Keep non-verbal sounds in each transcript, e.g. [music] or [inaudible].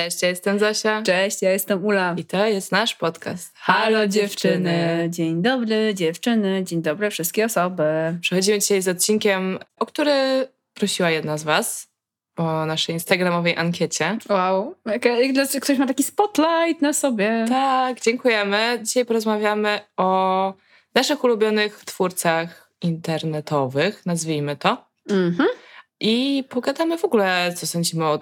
Cześć, ja jestem Zosia. Cześć, ja jestem Ula. I to jest nasz podcast. Halo dziewczyny. Dzień dobry dziewczyny, dzień dobry wszystkie osoby. Przechodzimy dzisiaj z odcinkiem, o który prosiła jedna z Was po naszej instagramowej ankiecie. Wow, ktoś ma taki spotlight na sobie. Tak, dziękujemy. Dzisiaj porozmawiamy o naszych ulubionych twórcach internetowych, nazwijmy to. Mhm. I pogadamy w ogóle, co sądzimy o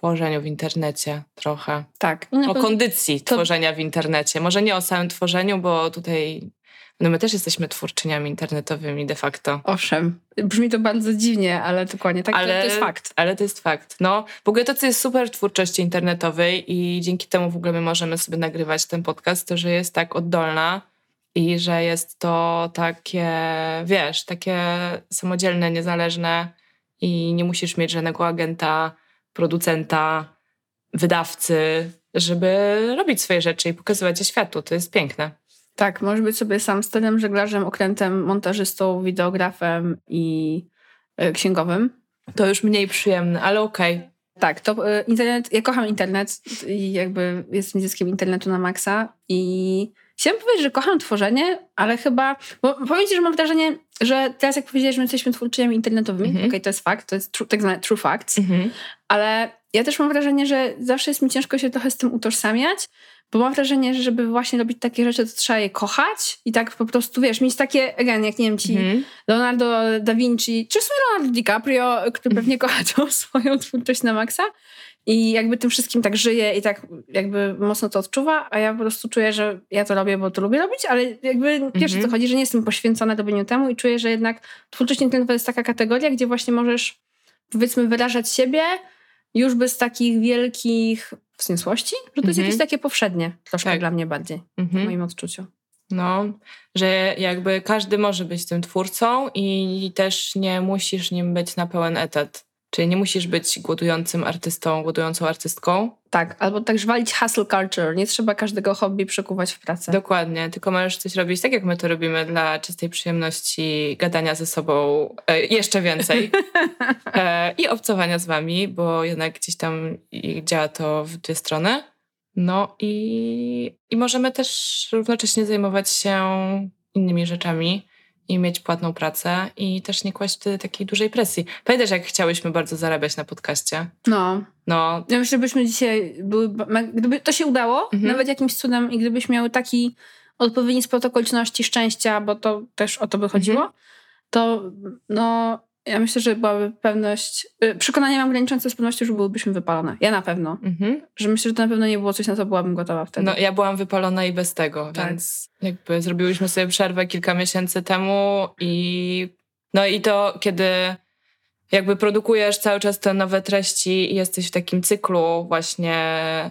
tworzeniu w internecie trochę. Tak. O kondycji to... tworzenia w internecie. Może nie o samym tworzeniu, bo tutaj no my też jesteśmy twórczyniami internetowymi de facto. Owszem, brzmi to bardzo dziwnie, ale dokładnie tak, ale, to jest fakt. Ale to jest fakt. No, w ogóle to, co jest super twórczości internetowej i dzięki temu w ogóle my możemy sobie nagrywać ten podcast, to, że jest tak oddolna i że jest to takie, wiesz, takie samodzielne, niezależne i nie musisz mieć żadnego agenta, producenta, wydawcy, żeby robić swoje rzeczy i pokazywać je światu. To jest piękne. Tak, możesz być sobie sam stylem, żeglarzem, okrętem, montażystą, wideografem i y, księgowym. To już mniej przyjemne, ale okej. Okay. Tak, to y, internet, ja kocham internet i jakby jestem dzieckiem internetu na maksa i chciałam powiedzieć, że kocham tworzenie, ale chyba, bo powiem ci, że mam wrażenie, że teraz jak powiedziałeś, że my jesteśmy twórczyniami internetowymi, -hmm. okej, okay, to jest fakt, to jest true, tak zwane true facts, -hmm. ale ja też mam wrażenie, że zawsze jest mi ciężko się trochę z tym utożsamiać, bo mam wrażenie, że żeby właśnie robić takie rzeczy, to trzeba je kochać i tak po prostu, wiesz, mieć takie, again, jak nie wiem, ci mm. Leonardo da Vinci, czy w sumie Leonardo DiCaprio, który pewnie kocha tą [laughs] swoją twórczość na maksa i jakby tym wszystkim tak żyje i tak jakby mocno to odczuwa, a ja po prostu czuję, że ja to robię, bo to lubię robić, ale jakby wiesz -hmm. o co chodzi, że nie jestem poświęcona robieniu temu i czuję, że jednak twórczość internetowa jest taka kategoria, gdzie właśnie możesz powiedzmy wyrażać siebie, już bez takich wielkich wzniosłości, że to jest mhm. jakieś takie powszednie troszkę tak. dla mnie bardziej, mhm. w moim odczuciu. No, że jakby każdy może być tym twórcą i też nie musisz nim być na pełen etat. Czyli nie musisz być głodującym artystą, głodującą artystką. Tak, albo tak walić hustle culture. Nie trzeba każdego hobby przekuwać w pracę. Dokładnie, tylko możesz coś robić tak, jak my to robimy dla czystej przyjemności gadania ze sobą e, jeszcze więcej [laughs] e, i obcowania z wami, bo jednak gdzieś tam działa to w dwie strony. No i, i możemy też równocześnie zajmować się innymi rzeczami i mieć płatną pracę i też nie kłaść wtedy takiej dużej presji. Pamiętasz, jak chciałyśmy bardzo zarabiać na podcaście? No. No. Ja myślę, żebyśmy dzisiaj były, gdyby to się udało, mhm. nawet jakimś cudem i gdybyśmy miały taki odpowiedni spot okoliczności szczęścia, bo to też o to by chodziło, mhm. to no ja myślę, że byłaby pewność, y, przekonanie mam graniczące z pewnością, że byłybyśmy wypalone. Ja na pewno. Mhm. Że myślę, że to na pewno nie było coś, na co byłabym gotowa wtedy. No ja byłam wypalona i bez tego, tak. więc jakby zrobiłyśmy sobie przerwę kilka miesięcy temu i no i to, kiedy jakby produkujesz cały czas te nowe treści i jesteś w takim cyklu właśnie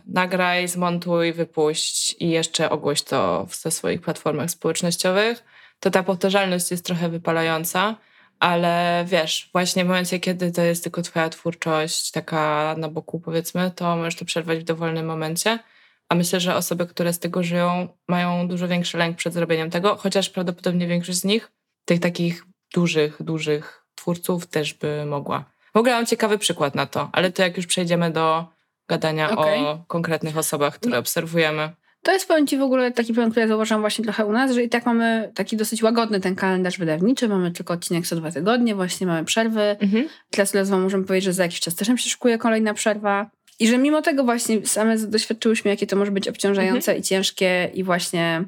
nagraj, zmontuj, wypuść i jeszcze ogłoś to w swoich platformach społecznościowych, to ta powtarzalność jest trochę wypalająca ale wiesz, właśnie w momencie, kiedy to jest tylko twoja twórczość, taka na boku powiedzmy, to możesz to przerwać w dowolnym momencie. A myślę, że osoby, które z tego żyją, mają dużo większy lęk przed zrobieniem tego, chociaż prawdopodobnie większość z nich, tych takich dużych, dużych twórców też by mogła. W ogóle mam ciekawy przykład na to, ale to jak już przejdziemy do gadania okay. o konkretnych osobach, które no. obserwujemy. To jest, powiem Ci, w ogóle taki problem, który ja zauważam właśnie trochę u nas, że i tak mamy taki dosyć łagodny ten kalendarz wydawniczy, mamy tylko odcinek co dwa tygodnie, właśnie mamy przerwy. Mhm. Teraz Wam możemy powiedzieć, że za jakiś czas też nam się szykuje kolejna przerwa. I że mimo tego właśnie same doświadczyłyśmy, jakie to może być obciążające mhm. i ciężkie i właśnie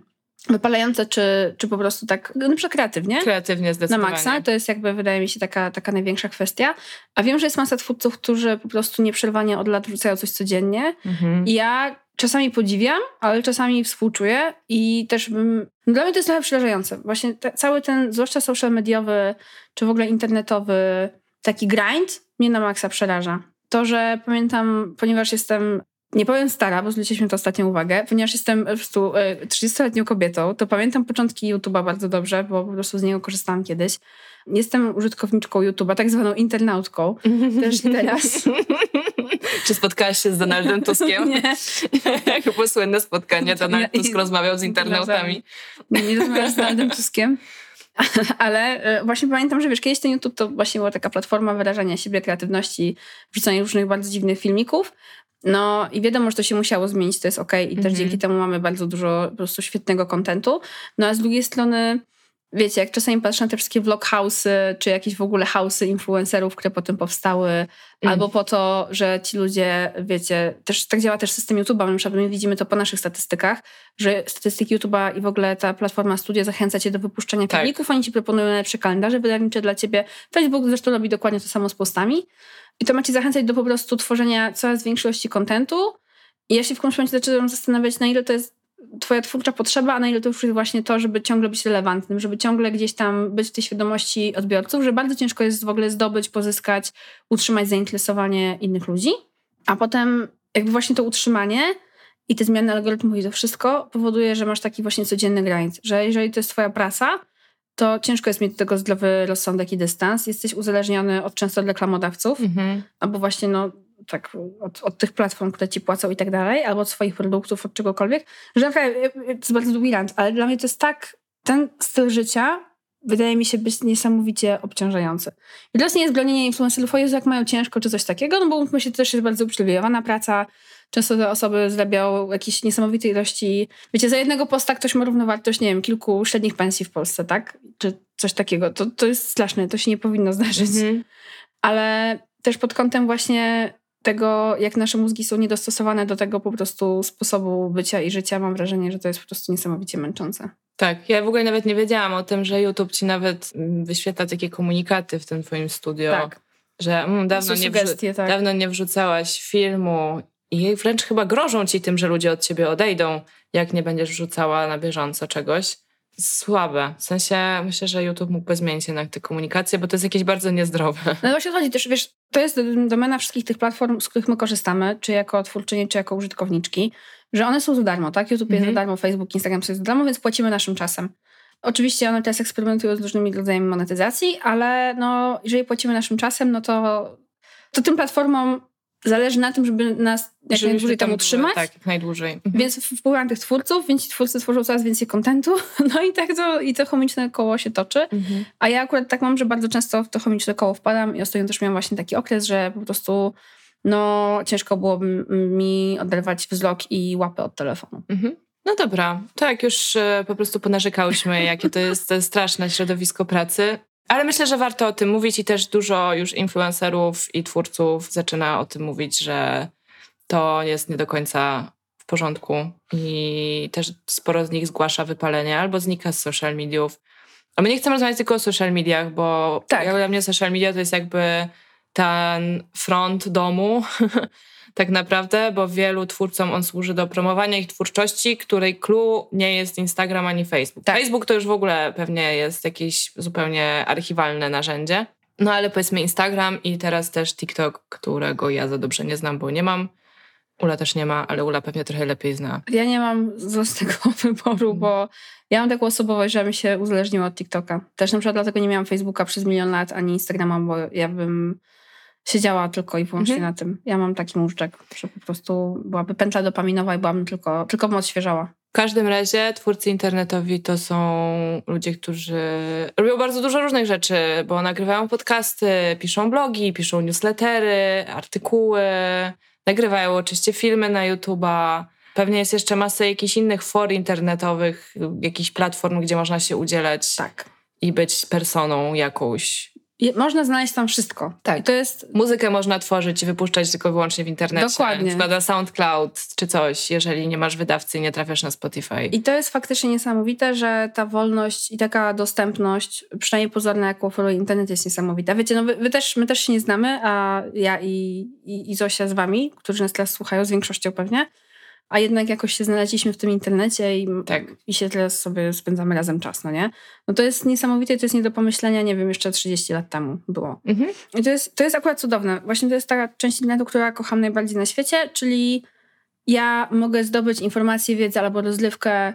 wypalające, czy, czy po prostu tak, no przykład kreatywnie. Kreatywnie zdecydowanie. Na maksa. To jest jakby, wydaje mi się, taka, taka największa kwestia. A wiem, że jest masa twórców, którzy po prostu nieprzerwanie od lat wrzucają coś codziennie. Mhm. I ja czasami podziwiam, ale czasami współczuję i też bym... No dla mnie to jest trochę przerażające. Właśnie te, cały ten, zwłaszcza social mediowy, czy w ogóle internetowy taki grind mnie na maksa przeraża. To, że pamiętam, ponieważ jestem nie powiem stara, bo zwróciliśmy to ostatnią uwagę, ponieważ jestem po prostu 30-letnią e, kobietą, to pamiętam początki YouTube'a bardzo dobrze, bo po prostu z niego korzystałam kiedyś. Jestem użytkowniczką YouTube'a, tak zwaną internautką. Też [laughs] teraz. [laughs] Czy spotkałaś się z Donaldem [laughs] Tuskiem? Nie. Jak było słynne spotkanie, Donald Tusk rozmawiał z internautami. Nie, nie rozmawiałam z Donaldem Tuskiem. Ale e, właśnie pamiętam, że wiesz, kiedyś ten YouTube to właśnie była taka platforma wyrażania siebie, kreatywności, wrzucania różnych bardzo dziwnych filmików. No i wiadomo, że to się musiało zmienić, to jest ok i też mm -hmm. dzięki temu mamy bardzo dużo po prostu świetnego kontentu. No a z drugiej strony wiecie, jak czasami patrzę na te wszystkie vloghouse'y, czy jakieś w ogóle house'y influencerów, które potem powstały, mm. albo po to, że ci ludzie, wiecie, też tak działa też system YouTube'a, przykład my widzimy to po naszych statystykach, że statystyki YouTube'a i w ogóle ta platforma studia zachęca cię do wypuszczania tak. filmików, oni ci proponują najlepsze kalendarze wydawnicze dla ciebie. Facebook zresztą robi dokładnie to samo z postami i to ma ci zachęcać do po prostu tworzenia coraz większej ilości kontentu i ja się w którymś momencie zaczynam zastanawiać, na ile to jest twoja twórcza potrzeba, a na ile to już jest właśnie to, żeby ciągle być relevantnym, żeby ciągle gdzieś tam być w tej świadomości odbiorców, że bardzo ciężko jest w ogóle zdobyć, pozyskać, utrzymać zainteresowanie innych ludzi. A potem jakby właśnie to utrzymanie i te zmiany algorytmów i to wszystko powoduje, że masz taki właśnie codzienny grind, że jeżeli to jest twoja praca, to ciężko jest mieć do tego zdrowy rozsądek i dystans. Jesteś uzależniony od często od reklamodawców, mhm. albo właśnie no, tak od, od, tych platform, które ci płacą i tak dalej, albo od swoich produktów, od czegokolwiek, że naprawdę y, to jest bardzo długi rant, ale dla mnie to jest tak, ten styl życia wydaje mi się być niesamowicie obciążający. I teraz nie jest bronienie influencerów, o Jezu, jak mają ciężko, czy coś takiego, no bo mówmy się, to też jest bardzo uprzywilejowana praca, często te osoby zarabiają jakieś niesamowite ilości, wiecie, za jednego posta ktoś ma równowartość, nie wiem, kilku średnich pensji w Polsce, tak? Czy coś takiego. To, to jest straszne, to się nie powinno zdarzyć. Mhm. Ale też pod kątem właśnie tego, jak nasze mózgi są niedostosowane do tego po prostu sposobu bycia i życia, mam wrażenie, że to jest po prostu niesamowicie męczące. Tak, ja w ogóle nawet nie wiedziałam o tym, że YouTube ci nawet mm, wyświetla takie komunikaty w tym twoim studio. Tak. Że mm, dawno, nie sugestie, tak. dawno nie wrzucałaś filmu i wręcz chyba grożą ci tym, że ludzie od ciebie odejdą, jak nie będziesz wrzucała na bieżąco czegoś słabe. W sensie myślę, że YouTube mógłby zmienić jednak te komunikacje, bo to jest jakieś bardzo niezdrowe. No właśnie chodzi też, wiesz, to jest domena wszystkich tych platform, z których my korzystamy, czy jako twórczyni, czy jako użytkowniczki, że one są za darmo, tak? YouTube jest za mhm. darmo, Facebook, Instagram są za darmo, więc płacimy naszym czasem. Oczywiście one teraz eksperymentują z różnymi rodzajami monetyzacji, ale no, jeżeli płacimy naszym czasem, no to, to tym platformom zależy na tym, żeby nas jak najdłużej tam utrzymać. Tak, jak najdłużej. Mhm. Więc wpływam tych twórców, więc ci twórcy tworzą coraz więcej kontentu, [laughs] no i tak to, i to chomiczne koło się toczy. Mhm. A ja akurat tak mam, że bardzo często w to chomiczne koło wpadam i ostatnio też miałam właśnie taki okres, że po prostu no ciężko było mi oderwać wzrok i łapy od telefonu. Mhm. No dobra, to jak już e, po prostu ponarzekałyśmy, jakie to jest straszne środowisko pracy, ale myślę, że warto o tym mówić i też dużo już influencerów i twórców zaczyna o tym mówić, że to jest nie do końca w porządku i też sporo z nich zgłasza wypalenie albo znika z social mediów. A my nie chcemy rozmawiać tylko o social mediach, bo tak. dla mnie social media to jest jakby ten front domu, [laughs] tak naprawdę, bo wielu twórcom on służy do promowania ich twórczości, której clue nie jest Instagram ani Facebook. Tak. Facebook to już w ogóle pewnie jest jakieś zupełnie archiwalne narzędzie. No ale powiedzmy Instagram i teraz też TikTok, którego ja za dobrze nie znam, bo nie mam. Ula też nie ma, ale Ula pewnie trochę lepiej zna. Ja nie mam z tego [laughs] wyboru, bo ja mam taką osobowość, że mi się uzależniła od TikToka. Też na przykład dlatego nie miałam Facebooka przez milion lat, ani Instagrama, bo ja bym siedziała tylko i wyłącznie mhm. na tym. Ja mam taki móżdżek, że po prostu byłaby pętla dopaminowa i byłabym tylko, tylko bym odświeżała. W każdym razie twórcy internetowi to są ludzie, którzy robią bardzo dużo różnych rzeczy, bo nagrywają podcasty, piszą blogi, piszą newslettery, artykuły, nagrywają oczywiście filmy na YouTube'a. Pewnie jest jeszcze masa jakichś innych for internetowych, jakichś platform, gdzie można się udzielać tak. i być personą jakąś można znaleźć tam wszystko. Tak. to jest... Muzykę można tworzyć i wypuszczać tylko wyłącznie w internecie. Dokładnie. Na SoundCloud czy coś, jeżeli nie masz wydawcy i nie trafiasz na Spotify. I to jest faktycznie niesamowite, że ta wolność i taka dostępność, przynajmniej pozorna, jak oferuje internet, jest niesamowita. Wiecie, no wy, wy, też, my też się nie znamy, a ja i, i, i Zosia z wami, którzy nas teraz słuchają, z większością pewnie, a jednak jakoś się znaleźliśmy w tym internecie i, tak. i się teraz sobie spędzamy razem czas, no nie? No to jest niesamowite, to jest nie do pomyślenia, nie wiem, jeszcze 30 lat temu było. Mhm. I to jest, to jest akurat cudowne. Właśnie to jest taka część internetu, która kocham najbardziej na świecie, czyli ja mogę zdobyć informacje, wiedzę albo rozrywkę,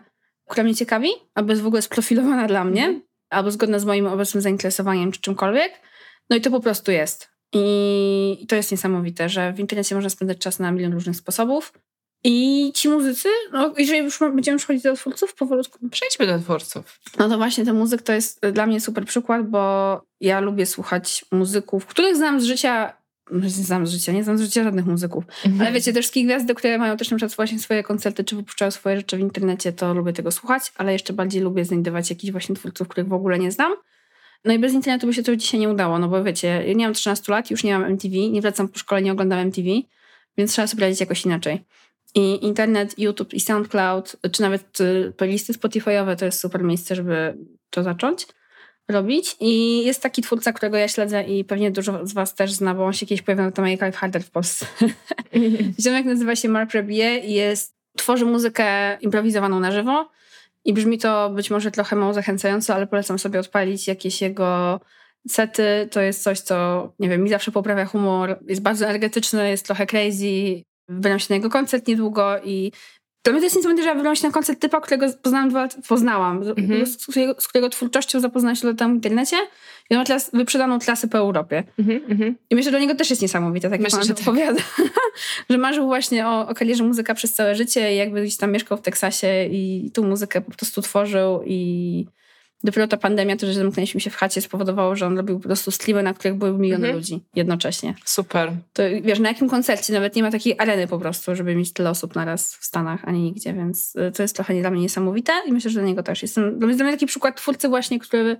która mnie ciekawi, albo jest w ogóle sprofilowana dla mnie, mhm. albo zgodna z moim obecnym zainteresowaniem czy czymkolwiek. No i to po prostu jest. I to jest niesamowite, że w internecie można spędzać czas na milion różnych sposobów. I ci muzycy, no jeżeli już będziemy przechodzić do twórców powolutku. Przejdźmy do twórców. No to właśnie ten muzyk to jest dla mnie super przykład, bo ja lubię słuchać muzyków, których znam z życia nie znam z życia, nie znam z życia żadnych muzyków. Mhm. Ale wiecie, te wszystkie gwiazdy, które mają też na przykład właśnie swoje koncerty, czy wypuszczają swoje rzeczy w internecie, to lubię tego słuchać, ale jeszcze bardziej lubię znajdować jakichś właśnie twórców, których w ogóle nie znam. No i bez internetu by się to dzisiaj nie udało, no bo wiecie, ja nie mam 13 lat, już nie mam MTV, nie wracam po szkole, nie oglądam MTV, więc trzeba sobie radzić jakoś inaczej. I internet, YouTube i SoundCloud, czy nawet y, playlisty Spotify'owe to jest super miejsce, żeby to zacząć robić. I jest taki twórca, którego ja śledzę i pewnie dużo z was też zna, bo on się kiedyś pojawił na Make Life Harder w Polsce. [laughs] Ziomek nazywa się Mark Rebier i jest, tworzy muzykę improwizowaną na żywo. I brzmi to być może trochę mało zachęcająco, ale polecam sobie odpalić jakieś jego sety. To jest coś, co, nie wiem, mi zawsze poprawia humor. Jest bardzo energetyczny, jest trochę crazy. Wybieram się na jego koncert niedługo i to mnie jest niesamowite, że ja wybrałam się na koncert typa, którego poznałam dwa poznałam, mm-hmm. z, którego, z, którego, twórczością zapoznałam się temu w internecie i on ma teraz wyprzedaną klasę po Europie. Mm-hmm. I myślę, że do niego też jest niesamowite, tak myślę, jak pan tak. opowiada. [laughs] że marzył właśnie o, o karierze muzyka przez całe życie i jakby gdzieś tam mieszkał w Teksasie i tą muzykę po prostu tworzył i Dopiero ta pandemia, to, że zamknęliśmy się w chacie, spowodowało, że on robił po prostu streamy, na których były miliony mhm. ludzi jednocześnie. Super. To wiesz, na jakim koncercie nawet nie ma takiej areny po prostu, żeby mieć tyle osób naraz w Stanach, ani nigdzie, więc y, to jest trochę dla mnie niesamowite i myślę, że dla niego też. Jestem, dla mnie taki przykład twórcy właśnie, który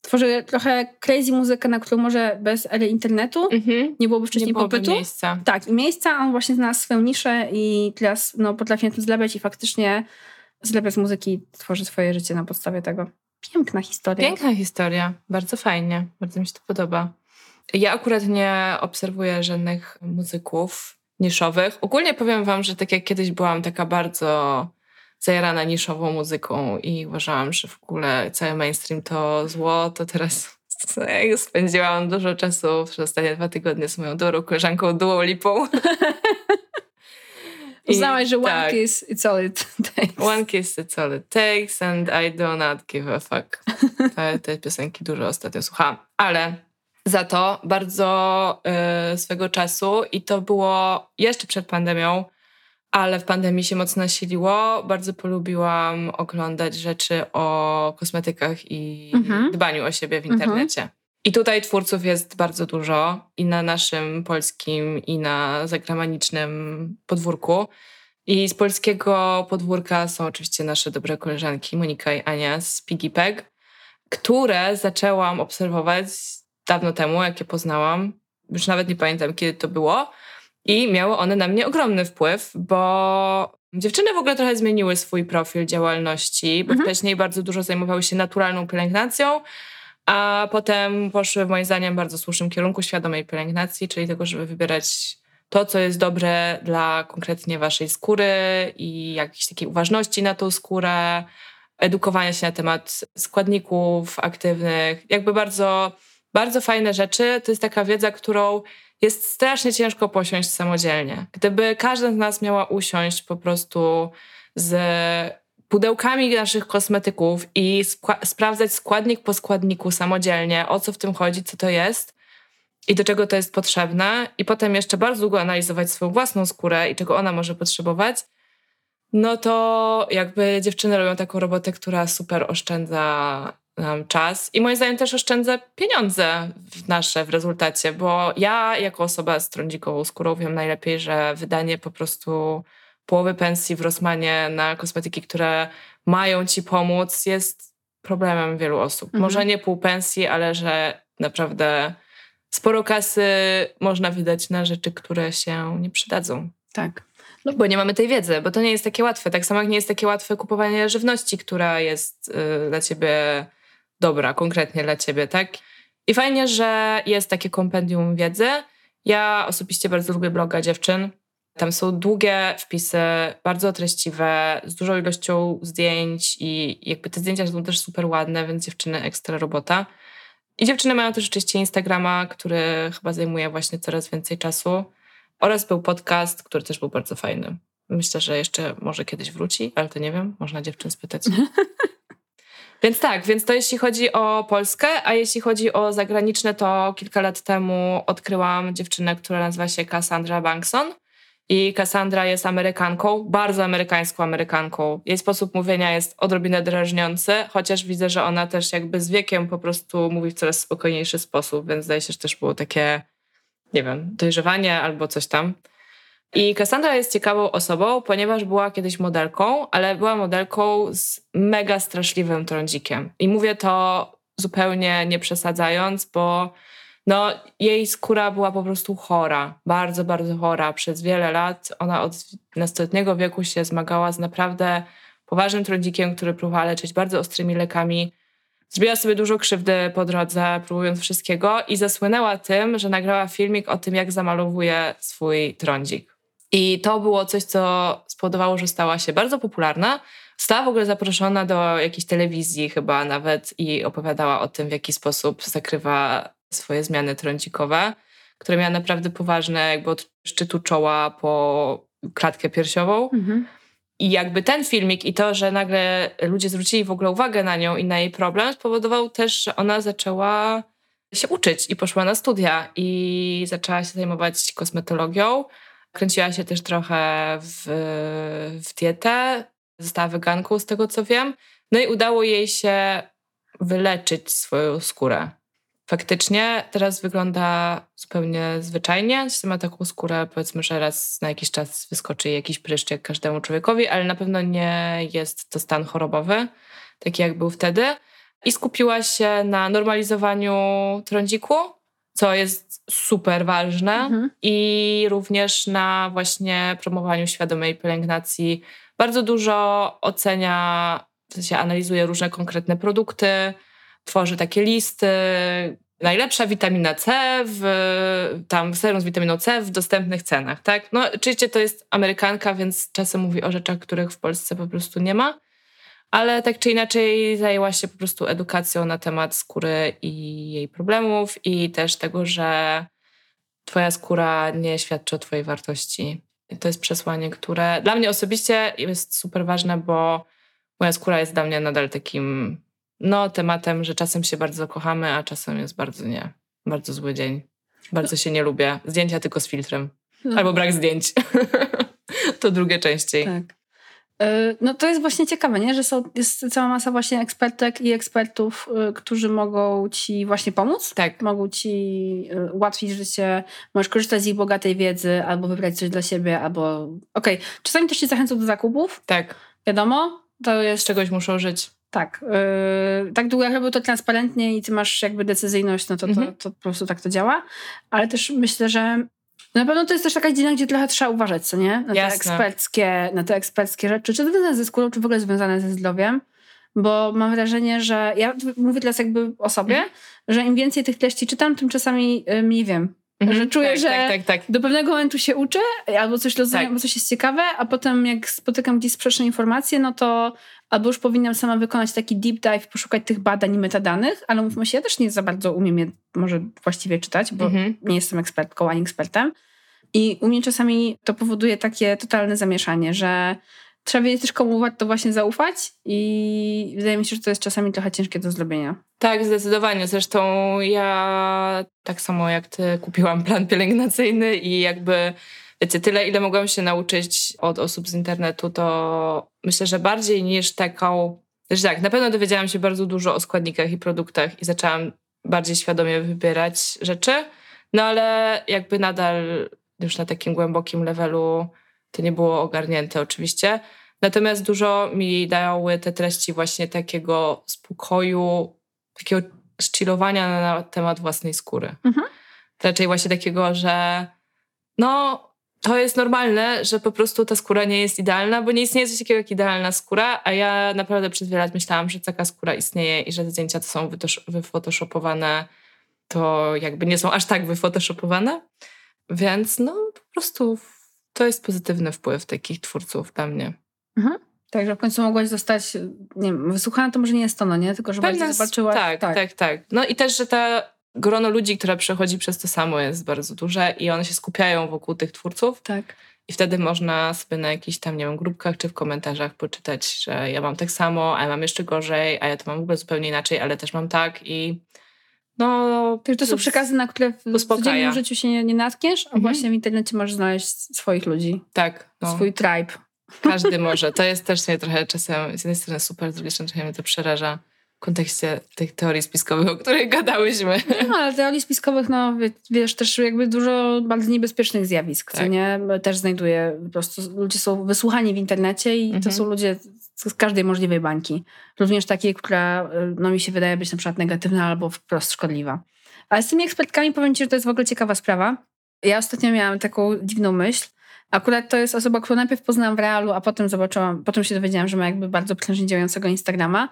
tworzy trochę crazy muzykę, na którą może bez ery internetu mhm. nie byłoby wcześniej nie byłoby popytu. miejsca. Tak, i miejsca, on właśnie znalazł swoją niszę i teraz no, potrafi na tym zlepiać i faktycznie zlepia z muzyki, tworzy swoje życie na podstawie tego. Piękna historia. Piękna historia. Bardzo fajnie. Bardzo mi się to podoba. Ja akurat nie obserwuję żadnych muzyków niszowych. Ogólnie powiem wam, że tak jak kiedyś byłam taka bardzo zajarana niszową muzyką i uważałam, że w ogóle cały mainstream to zło, to teraz [laughs] spędziłam dużo czasu przez ostatnie dwa tygodnie z moją dobrą koleżanką Duo Lipą. [laughs] Uznałaś, że one tak. kiss, it's all it [laughs] takes. One kiss, it's all it takes and I do not give a fuck. [laughs] Te, te piosenki dużo ostatnio słuchałam. Ale za to bardzo y, swego czasu i to było jeszcze przed pandemią, ale w pandemii się mocno nasiliło. Bardzo polubiłam oglądać rzeczy o kosmetykach i mhm. dbaniu o siebie w mhm. internecie. Mhm. I tutaj twórców jest bardzo dużo i na naszym polskim, i na zagranicznym podwórku. I z polskiego podwórka są oczywiście nasze dobre koleżanki Monika i Ania z Piggy Peg, które zaczęłam obserwować dawno temu, jak je poznałam. Już nawet nie pamiętam, kiedy to było. I miały one na mnie ogromny wpływ, bo dziewczyny w ogóle trochę zmieniły swój profil działalności, bo mhm. wcześniej bardzo dużo zajmowały się naturalną pielęgnacją, a potem poszły moim zdaniem bardzo słusznym kierunku świadomej pielęgnacji, czyli tego, żeby wybierać to, co jest dobre dla konkretnie waszej skóry i jakiejś takiej uważności na tą skórę, edukowania się na temat składników aktywnych, jakby bardzo, bardzo fajne rzeczy. To jest taka wiedza, którą jest strasznie ciężko posiąść samodzielnie. Gdyby każda z nas miała usiąść po prostu z pudełkami naszych kosmetyków i sprawdzać składnik po składniku samodzielnie, o co w tym chodzi, co to jest i do czego to jest potrzebne, i potem jeszcze bardzo długo analizować swoją własną skórę i czego ona może potrzebować, no to jakby dziewczyny robią taką robotę, która super oszczędza nam czas i moim zdaniem też oszczędza pieniądze w nasze w rezultacie, bo ja jako osoba z trądzikową skórą wiem najlepiej, że wydanie po prostu połowy pensji w Rosmanie na kosmetyki, które mają ci pomóc, jest problemem wielu osób. Mhm. Może nie pół pensji, ale że naprawdę sporo kasy można wydać na rzeczy, które się nie przydadzą. Tak. No, bo nie mamy tej wiedzy, bo to nie jest takie łatwe. Tak samo jak nie jest takie łatwe kupowanie żywności, która jest y, dla ciebie dobra, konkretnie dla ciebie, tak? I fajnie, że jest takie kompendium wiedzy. Ja osobiście bardzo lubię bloga dziewczyn Tam są długie wpisy, bardzo treściwe, z dużą ilością zdjęć i jakby te zdjęcia są też super ładne, więc dziewczyny ekstra robota. I dziewczyny mają też oczywiście Instagrama, który chyba zajmuje właśnie coraz więcej czasu. Oraz był podcast, który też był bardzo fajny. Myślę, że jeszcze może kiedyś wróci, ale to nie wiem, można dziewczyn spytać. [laughs] Więc tak, więc to jeśli chodzi o Polskę, a jeśli chodzi o zagraniczne, to kilka lat temu odkryłam dziewczynę, która nazywa się Cassandra Bankson. I Cassandra jest Amerykanką, bardzo amerykańską Amerykanką. Jej sposób mówienia jest odrobinę drażniący, chociaż widzę, że ona też jakby z wiekiem po prostu mówi w coraz spokojniejszy sposób, więc zdaje się, że też było takie, nie wiem, dojrzewanie albo coś tam. I Cassandra jest ciekawą osobą, ponieważ była kiedyś modelką, ale była modelką z mega straszliwym trądzikiem. I mówię to zupełnie nie przesadzając, bo no, jej skóra była po prostu chora, bardzo, bardzo chora. Przez wiele lat ona od nastoletniego wieku się zmagała z naprawdę poważnym trądzikiem, który próbowała leczyć bardzo ostrymi lekami. Zrobiła sobie dużo krzywdy po drodze, próbując wszystkiego i zasłynęła tym, że nagrała filmik o tym, jak zamalowuje swój trądzik. I to było coś, co spowodowało, że stała się bardzo popularna. Została w ogóle zaproszona do jakiejś telewizji chyba nawet i opowiadała o tym, w jaki sposób zakrywa swoje zmiany trądzikowe, które miały naprawdę poważne, jakby od szczytu czoła po klatkę piersiową. Mhm. I jakby ten filmik i to, że nagle ludzie zwrócili w ogóle uwagę na nią i na jej problem, spowodował też, że ona zaczęła się uczyć i poszła na studia i zaczęła się zajmować kosmetologią. Kręciła się też trochę w, w dietę, została weganką z tego co wiem. No i udało jej się wyleczyć swoją skórę. Faktycznie teraz wygląda zupełnie zwyczajnie. Ma taką skórę, powiedzmy, że raz na jakiś czas wyskoczy jakiś pryszcz jak każdemu człowiekowi, ale na pewno nie jest to stan chorobowy, taki jak był wtedy. I skupiła się na normalizowaniu trądziku, co jest super ważne, mhm. i również na właśnie promowaniu świadomej pielęgnacji. Bardzo dużo ocenia, w sensie analizuje różne konkretne produkty, tworzy takie listy. Najlepsza witamina C, w, tam serum z witaminą C w dostępnych cenach, tak? No oczywiście to jest Amerykanka, więc czasem mówi o rzeczach, których w Polsce po prostu nie ma ale tak czy inaczej zajęła się po prostu edukacją na temat skóry i jej problemów i też tego, że twoja skóra nie świadczy o twojej wartości. I to jest przesłanie, które dla mnie osobiście jest super ważne, bo moja skóra jest dla mnie nadal takim no, tematem, że czasem się bardzo kochamy, a czasem jest bardzo nie. Bardzo zły dzień. Bardzo się nie lubię. Zdjęcia tylko z filtrem. No. Albo brak zdjęć. [laughs] to drugie częściej. Tak. E, no to jest właśnie ciekawe, nie? że są, jest cała masa właśnie ekspertek i ekspertów, e, którzy mogą ci właśnie pomóc. Tak. Mogą ci e, ułatwić życie, możesz korzystać z ich bogatej wiedzy, albo wybrać coś dla siebie, albo... Okej, okay. czasami też cię zachęcą do zakupów. Tak. Wiadomo, to jest... Z czegoś muszą żyć. Tak. Yy, tak długo jak robią to transparentnie i ty masz jakby decyzyjność, no to, mhm. to, to po prostu tak to działa. Ale też myślę, że na pewno to jest też taka dziedzina, gdzie trochę trzeba uważać, co nie? Na te, eksperckie, na te eksperckie rzeczy, czy związane ze skórą, czy w ogóle związane ze zdrowiem. Bo mam wrażenie, że ja mówię teraz jakby o sobie, mhm. że im więcej tych treści czytam, tym czasami y, mniej wiem. Mhm, że czuję, tak, że tak, tak, tak, do pewnego momentu się uczę, albo coś rozumiem, tak. albo coś jest ciekawe, a potem jak spotykam gdzieś sprzeczne informacje, no to albo już powinnam sama wykonać taki deep dive, poszukać tych badań i metadanych, ale mówmy się, ja też nie za bardzo umiem je może właściwie czytać, bo mhm. nie jestem ekspertką ani ekspertem. I u mnie czasami to powoduje takie totalne zamieszanie, że trzeba wiedzieć też komu warto właśnie zaufać i wydaje mi się, że to jest czasami trochę ciężkie do zrobienia. Tak, zdecydowanie. Zresztą ja tak samo jak ty kupiłam plan pielęgnacyjny i jakby wiecie, tyle ile mogłam się nauczyć od osób z internetu, to myślę, że bardziej niż taką że tak, na pewno dowiedziałam się bardzo dużo o składnikach i produktach i zaczęłam bardziej świadomie wybierać rzeczy, no ale jakby nadal już na takim głębokim levelu to nie było ogarnięte oczywiście. Natomiast dużo mi dały te treści właśnie takiego spokoju, takiego szcilowania na temat własnej skóry. Mhm. Raczej właśnie takiego, że no to jest normalne, że po prostu ta skóra nie jest idealna, bo nie istnieje coś takiego jak idealna skóra, a ja naprawdę przez wiele lat myślałam, że taka skóra istnieje i że zdjęcia to są wyfotoshopowane, to jakby nie są aż tak wyfotoshopowane. Więc no po prostu to jest pozytywny wpływ takich twórców dla mnie. Mhm. Tak, że w końcu mogłaś zostać, nie wiem, wysłuchana to może nie jest to, no nie? Tylko, że Pewne, zobaczyłaś. Tak, tak, tak, tak. No i też, że ta grono ludzi, które przechodzi przez to samo jest bardzo duże i one się skupiają wokół tych twórców. Tak. I wtedy można sobie na jakichś tam, nie wiem, grupkach czy w komentarzach poczytać, że ja mam tak samo, a ja mam jeszcze gorzej, a ja to mam w ogóle zupełnie inaczej, ale też mam tak i no... To, to są przekazy, na które w uspokaja. codziennym życiu się nie, nie natkniesz, a mhm. właśnie w internecie możesz znaleźć swoich ludzi. Tak. No. Swój tribe. Każdy może. To jest też mnie trochę czasem z jednej strony super, z drugiej strony trochę mnie to przeraża kontekście tych teorii spiskowych, o których [laughs] gadałyśmy. No, ale teorii spiskowych, no wiesz, też jakby dużo bardzo niebezpiecznych zjawisk, tak. co nie? Też znajduję po prostu, ludzie są wysłuchani w internecie i mhm. to są ludzie z każdej możliwej bańki. Również takiej, która no, mi się wydaje być na przykład negatywna albo wprost szkodliwa. Ale z tymi ekspertkami powiem Ci, że to jest w ogóle ciekawa sprawa. Ja ostatnio miałam taką dziwną myśl, Akurat to jest osoba, którą najpierw poznałam w realu, a potem zobaczyłam, potem się dowiedziałam, że ma jakby bardzo prężnie działającego Instagrama.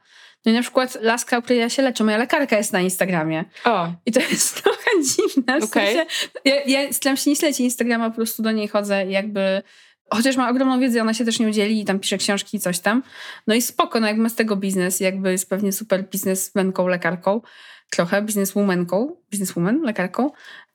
No i na przykład laska, o której ja się leczę, moja lekarka jest na Instagramie. O. I to jest [laughs] trochę dziwne. W okay. sensie, ja, ja staram się nie śledzić Instagrama, po prostu do niej chodzę i jakby chociaż ma ogromną wiedzę, ona się też nie udzieli i tam pisze książki i coś tam. No i spoko, no jakby ma z tego biznes, jakby jest pewnie super biznesmenką, lekarką, trochę bizneswomanką, bizneswoman, lekarką,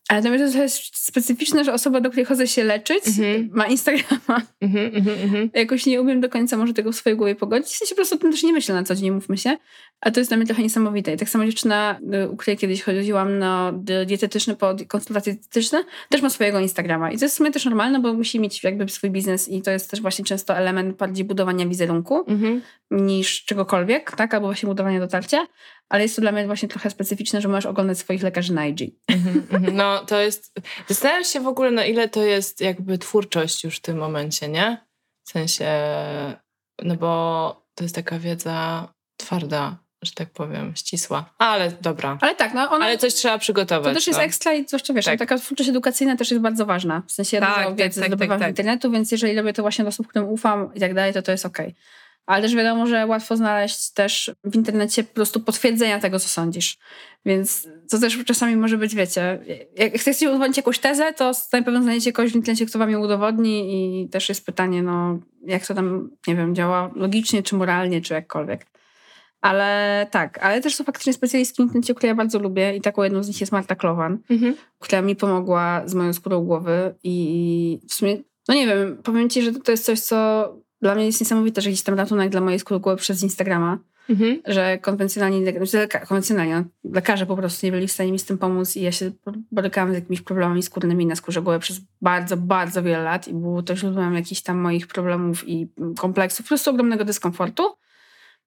ale dla mnie to jest specyficzne, że osoba, do której chodzę się leczyć, mm-hmm. ma Instagrama. Mm-hmm, mm-hmm. Jakoś nie umiem do końca może tego w swojej głowie pogodzić. W sensie po prostu o tym też nie myślę na co dzień, mówmy się. A to jest dla mnie trochę niesamowite. I tak samo dziewczyna, y, u której kiedyś chodziłam na dietetyczne, po konsultacje dietetyczne, też ma swojego Instagrama. I to jest w sumie też normalne, bo musi mieć jakby swój biznes i to jest też właśnie często element bardziej budowania wizerunku mhm. Niż czegokolwiek, tak? Albo właśnie budowania dotarcia ale jest to dla mnie właśnie trochę specyficzne, że możesz oglądać swoich lekarzy na IG. Mm -hmm, no to jest, zastanawiam się w ogóle na ile to jest jakby twórczość już w tym momencie, nie? W sensie, no bo to jest taka wiedza twarda, że tak powiem, ścisła. Ale dobra. Ale tak, no ona, Ale coś trzeba przygotować. To też jest no. ekstra i zwłaszcza wiesz, tak. taka twórczość edukacyjna też jest bardzo ważna. W sensie tak, tak, wiedzy tak, tak, tak, internetu, więc jeżeli robię to właśnie do osób, którym ufam i tak dalej, to to jest okej. Okay. Ale też wiadomo, że łatwo znaleźć też w internecie po prostu potwierdzenia tego, co sądzisz. Więc to też czasami może być, wiecie, jak chcecie udowodnić jakąś tezę, to na pewno znajdziecie kogoś w internecie, kto wam ją udowodni i też jest pytanie, no jak to tam, nie wiem, działa logicznie, czy moralnie, czy jakkolwiek. Ale tak, ale też są faktycznie specjalistki w internecie, które ja bardzo lubię i taką jedną z nich jest Marta Klowan, mhm. która mi pomogła z moją skórą głowy i w sumie, no nie wiem, powiem ci, że to jest coś, co dla mnie jest niesamowite, że jakiś tam ratunek dla mojej skóry głowy przez Instagrama, mhm. że konwencjonalni, znaczy konwencjonalni, no, lekarze po prostu nie byli w stanie mi z tym pomóc i ja się borykałam z jakimiś problemami skórnymi na skórze głowy przez bardzo, bardzo wiele lat i było to źródłem jakichś tam moich problemów i kompleksów, po prostu ogromnego dyskomfortu.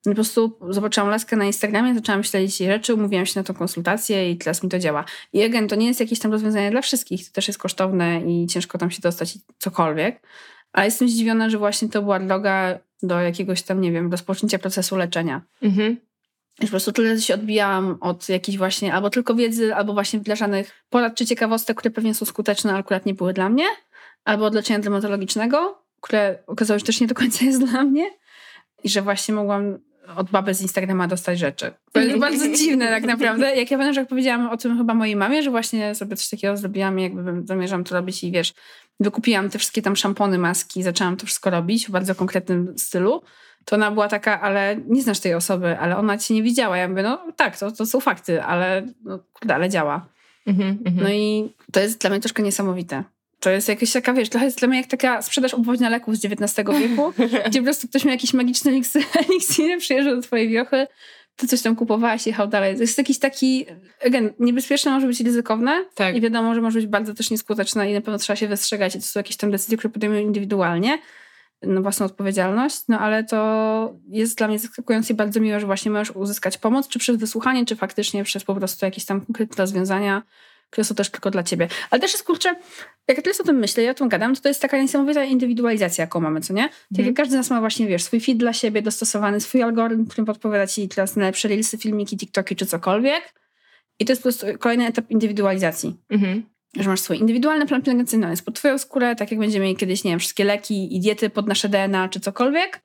I po prostu zobaczyłam laskę na Instagramie, zaczęłam śledzić jej rzeczy, umówiłam się na tą konsultację i teraz mi to działa. I again, to nie jest jakieś tam rozwiązanie dla wszystkich, to też jest kosztowne i ciężko tam się dostać cokolwiek, a jestem zdziwiona, że właśnie to była droga do jakiegoś tam, nie wiem, rozpoczęcia procesu leczenia. Mhm. po prostu tyle się odbijałam od jakiejś właśnie albo tylko wiedzy, albo właśnie wdrażanych porad czy ciekawostek, które pewnie są skuteczne, ale akurat nie były dla mnie, albo od leczenia dermatologicznego, które okazało się, też nie do końca jest dla mnie i że właśnie mogłam od baby z Instagrama dostać rzeczy. To jest [laughs] bardzo dziwne tak naprawdę. Jak ja pamiętam, że powiedziałam o tym chyba mojej mamie, że właśnie sobie coś takiego zrobiłam i jakby zamierzam to robić i wiesz, wykupiłam te wszystkie tam szampony, maski, zaczęłam to wszystko robić w bardzo konkretnym stylu, to ona była taka, ale nie znasz tej osoby, ale ona cię nie widziała. Ja mówię, no tak, to, to są fakty, ale no, kurde, ale działa. Mm-hmm, no i to jest dla mnie troszkę niesamowite. To jest jakaś taka, wiesz, trochę jest dla mnie jak taka sprzedaż obwoźna leków z XIX wieku, [laughs] gdzie po prostu ktoś miał jakiś magiczny [laughs] eliksir, przyjeżdżał do twojej wiochy, ty coś tam kupowałaś i jechał dalej. To jest jakiś taki, again, niebezpieczne może być ryzykowne tak. i wiadomo, że może być bardzo też nieskuteczne i na pewno trzeba się wystrzegać i to są jakieś tam decyzje, które podejmują indywidualnie na własną odpowiedzialność, no ale to jest dla mnie zaskakujące i bardzo miłe, że właśnie możesz uzyskać pomoc, czy przez wysłuchanie, czy faktycznie przez po prostu jakieś tam konkretne rozwiązania, które są też tylko dla ciebie. Ale też jest, kurczę, jak ja teraz o tym myślę, ja o tym gadam, to to jest taka niesamowita indywidualizacja, jaką mamy, co nie? Tak mm. jak każdy z nas ma właśnie, wiesz, swój feed dla siebie, dostosowany swój algorytm, którym podpowiada ci teraz najlepsze reelsy, filmiki, tiktoki czy cokolwiek. I to jest po prostu kolejny etap indywidualizacji. Mm-hmm. Że masz swój indywidualny plan pielęgnacyjny, on jest pod twoją skórę, tak jak będziemy mieli kiedyś, nie wiem, wszystkie leki i diety pod nasze DNA czy cokolwiek.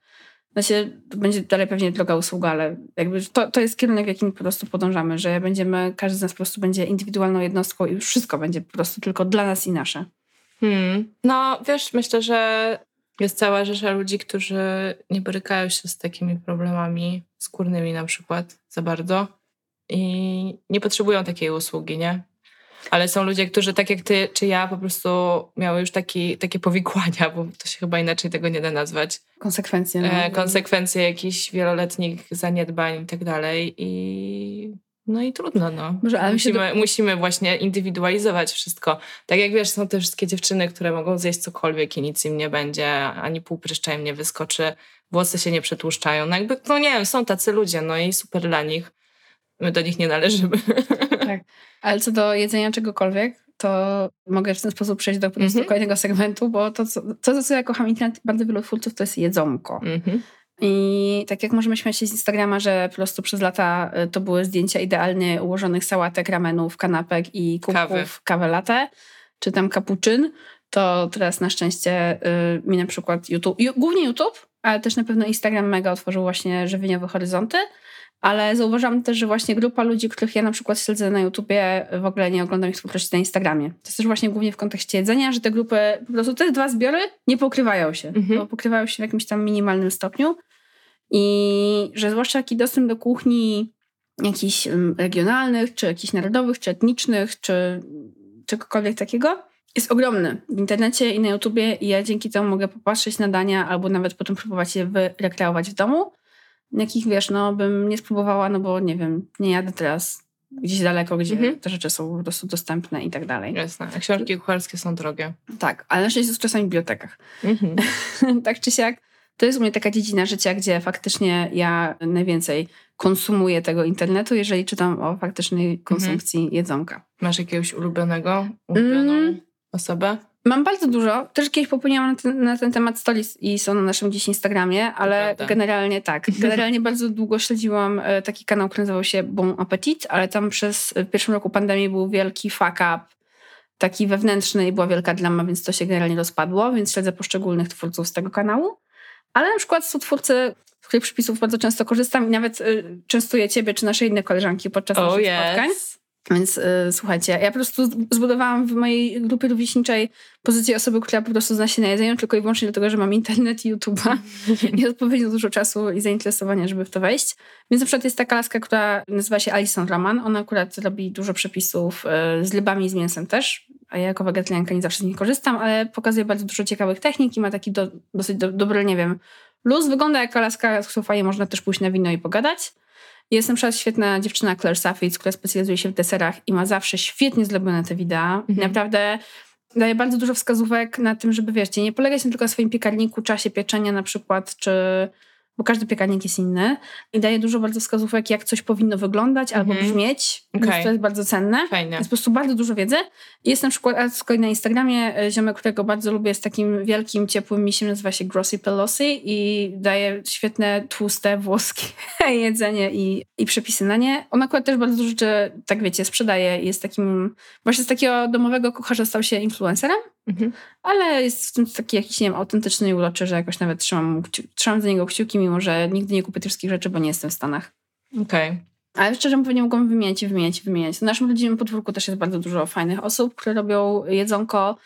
Znaczy, to będzie dalej pewnie droga usługa, ale jakby to, to jest kierunek, w jakim po prostu podążamy, że będziemy, każdy z nas po prostu będzie indywidualną jednostką i już wszystko będzie po prostu tylko dla nas i nasze. Hmm. No, wiesz, myślę, że jest cała rzesza ludzi, którzy nie borykają się z takimi problemami skórnymi na przykład za bardzo i nie potrzebują takiej usługi, nie? Ale są ludzie, którzy tak jak ty czy ja po prostu miały już taki, takie powikłania, bo to się chyba inaczej tego nie da nazwać. Konsekwencje. No. E, konsekwencje jakichś wieloletnich zaniedbań i tak dalej i no i trudno, no. Może, ale musimy, do... musimy właśnie indywidualizować wszystko. Tak jak wiesz, są te wszystkie dziewczyny, które mogą zjeść cokolwiek i nic im nie będzie, ani pół pryszcza im nie wyskoczy, włosy się nie przetłuszczają. No jakby, no nie wiem, są tacy ludzie, no i super dla nich. My do nich nie należymy. [laughs] Tak. Ale co do jedzenia czegokolwiek, to mogę w ten sposób przejść do mm -hmm. kolejnego segmentu, bo to, co, to, co ja kocham internet bardzo wielu twórców, to jest jedzonko. Mm -hmm. I tak jak możemy śmiać się z Instagrama, że po prostu przez lata y, to były zdjęcia idealnie ułożonych sałatek, ramenów, kanapek i kubków kawy latte, czy tam kapuczyn, to teraz na szczęście y, mi na przykład YouTube, głównie YouTube, ale też na pewno Instagram mega otworzył właśnie żywieniowe horyzonty, ale zauważam też, że właśnie grupa ludzi, których ja na przykład śledzę na YouTubie, w ogóle nie oglądam ich twórczości na Instagramie. To jest też właśnie głównie w kontekście jedzenia, że te grupy, po prostu te dwa zbiory nie pokrywają się, mhm. bo pokrywają się w jakimś tam minimalnym stopniu. I że zwłaszcza taki dostęp do kuchni jakichś regionalnych, czy jakichś narodowych, czy etnicznych, czy czegokolwiek takiego, jest ogromny w internecie i na YouTubie i ja dzięki temu mogę popatrzeć na dania albo nawet potem próbować je wyrekreować w domu, jakich wiesz, no bym nie spróbowała, no bo nie wiem, nie jadę teraz gdzieś daleko, gdzie mhm. te rzeczy są po prostu dostępne i tak dalej. Jasne, a książki kucharskie są drogie. Tak, ale na szczęście są czasami w bibliotekach. Mhm. [laughs] tak czy siak, to jest u mnie taka dziedzina życia, gdzie faktycznie ja najwięcej konsumuję tego internetu, jeżeli czytam o faktycznej mhm. konsumpcji jedzonka. Masz jakiegoś ulubionego, ulubioną mm. osobę? Mam bardzo dużo. Też kiedyś popełniłam na ten, na ten temat stories i są na naszym gdzieś Instagramie, ale generalnie tak. [laughs] Generalnie bardzo długo śledziłam e, taki kanał, który nazywał się Bon Appetit, ale tam przez w pierwszym roku pandemii był wielki fuck up, taki wewnętrzny i była wielka drama, więc to się generalnie rozpadło, więc śledzę poszczególnych twórców z tego kanału. Ale na przykład są twórcy, z których przepisów bardzo często korzystam i nawet y, częstuję ciebie czy nasze inne koleżanki podczas oh, naszych yes. spotkań. Więc y, słuchajcie, ja po prostu zbudowałam w mojej grupie rówieśniczej pozycję osoby, która po prostu zna się na jedzeniu tylko i wyłącznie dlatego, że mam internet i YouTube'a [laughs] i odpowiednio dużo czasu i zainteresowania, żeby w to wejść. Więc na przykład jest taka laska, która nazywa się Alison Raman. Ona akurat robi dużo przepisów y, z rybami i z mięsem też. A ja jako wegetarianka nie zawsze z nich korzystam, ale pokazuje bardzo dużo ciekawych technik i ma taki do, dosyć do, dobry, nie wiem, luz. Wygląda jak laska, z którą fajnie można też pójść na wino i pogadać. Jest na przykład świetna dziewczyna Claire Safitz, która specjalizuje się w deserach i ma zawsze świetnie zrobione te wideo. Mhm. Naprawdę daje bardzo dużo wskazówek na tym, żeby wiesz, nie polegać tylko na swoim piekarniku, czasie pieczenia na przykład, czy bo każdy piekarnik jest inny i daje dużo bardzo wskazówek, jak coś powinno wyglądać albo mhm. brzmieć, okay. więc to jest bardzo cenne. Fajne. Jest po prostu bardzo dużo wiedzy. Jest na przykład z kolei na Instagramie e, ziomek, którego bardzo lubię, jest takim wielkim, ciepłym misiem, nazywa się Grossy Pelosi i daje świetne, tłuste, włoskie [laughs] jedzenie i, i przepisy na nie. On akurat też bardzo dużo rzeczy, tak wiecie, sprzedaje. Jest takim, właśnie z takiego domowego kucharza stał się influencerem. Mhm. Ale jest w tym taki jakiś, nie wiem, autentyczny i uroczy, że jakoś nawet trzymam, trzymam za niego kciuki, mimo że nigdy nie kupię tych wszystkich rzeczy, bo nie jestem w Stanach. Okej. Okay. Ale szczerze pewnie mogłam wymieniać i wymieniać i wymieniać. W naszym rodzinnym podwórku też jest bardzo dużo fajnych osób, które robią jedzonko.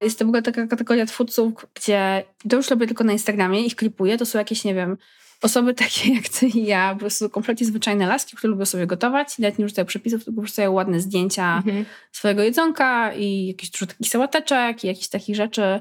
Jest to w ogóle taka kategoria twórców, gdzie to już robię tylko na Instagramie, ich klipuję. To są jakieś, nie wiem, osoby [laughs] takie jak ty i ja, po prostu kompletnie zwyczajne laski, które lubią sobie gotować, nawet nie używają przepisów, tylko wrzucają ładne zdjęcia mhm. swojego jedzonka i jakieś dużo takich sałateczek i jakichś takich rzeczy.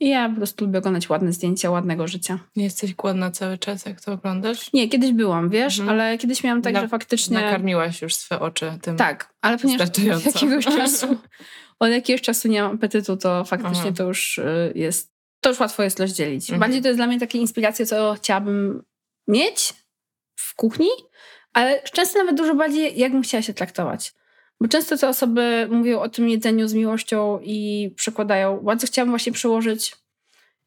I ja po prostu lubię oglądać ładne zdjęcia ładnego życia. Nie jesteś głodna cały czas, jak to oglądasz? Nie, kiedyś byłam, wiesz, mhm. ale kiedyś miałam tak, Na, że faktycznie... Nakarmiłaś już swe oczy tym Tak, ale ponieważ od [laughs] jakiegoś czasu, [laughs] od jakiegoś czasu nie mam apetytu, to faktycznie Aha. to już y, jest to już łatwo jest rozdzielić. Mhm. Bardziej to jest dla mnie takie inspiracje, co chciałabym mieć w kuchni, ale często nawet dużo bardziej, jakbym chciała się traktować. Bo często te osoby mówią o tym jedzeniu z miłością i przekładają. Bardzo chciałabym właśnie przełożyć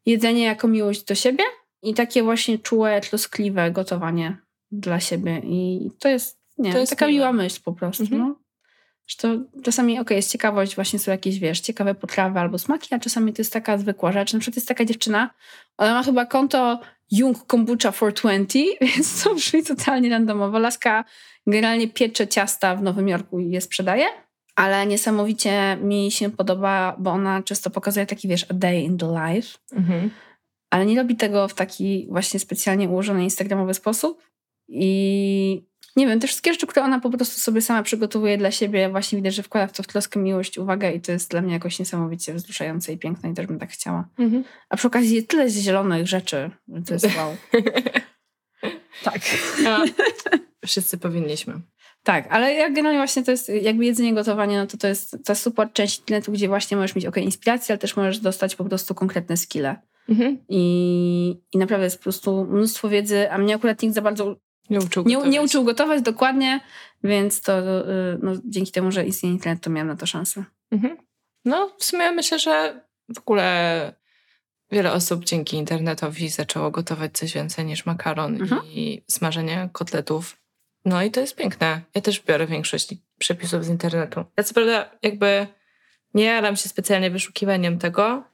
jedzenie jako miłość do siebie i takie właśnie czułe, troskliwe gotowanie dla siebie. I to jest, nie to jest taka miła myśl po prostu. Mhm. No. Że to czasami, okej, okay, jest ciekawość, właśnie są jakieś, wiesz, ciekawe potrawy albo smaki, a czasami to jest taka zwykła rzecz. Na przykład jest taka dziewczyna, ona ma chyba konto Jung Kombucha 420, [laughs] więc to brzmi totalnie randomowo. Laska generalnie piecze ciasta w Nowym Jorku i je sprzedaje, ale niesamowicie mi się podoba, bo ona często pokazuje taki, wiesz, a day in the life, mhm. ale nie robi tego w taki właśnie specjalnie ułożony instagramowy sposób i nie wiem, te wszystkie rzeczy, które ona po prostu sobie sama przygotowuje dla siebie, właśnie widać, że wkłada w to w troskę, miłość, uwagę i to jest dla mnie jakoś niesamowicie wzruszające i piękne i też bym tak chciała. Mhm. A przy okazji tyle zielonych rzeczy, to jest wow. [laughs] tak. [laughs] Wszyscy powinniśmy. Tak, ale jak generalnie właśnie to jest jakby jedzenie, gotowanie, no to to jest, jest super część internetu, gdzie właśnie możesz mieć ok, inspirację, ale też możesz dostać po prostu konkretne skille. Mhm. I, I naprawdę jest po prostu mnóstwo wiedzy, a mnie akurat nikt za bardzo nie uczył gotować. Nie, nie uczył gotować dokładnie, więc to y, no, dzięki temu, że istnieje internet, to miałam na to szansę. Mhm. No, w sumie myślę, że w ogóle wiele osób dzięki internetowi zaczęło gotować coś więcej niż makaron mhm. i smażenie kotletów. No i to jest piękne. Ja też biorę większość przepisów z internetu. Ja co prawda jakby nie jaram się specjalnie wyszukiwaniem tego.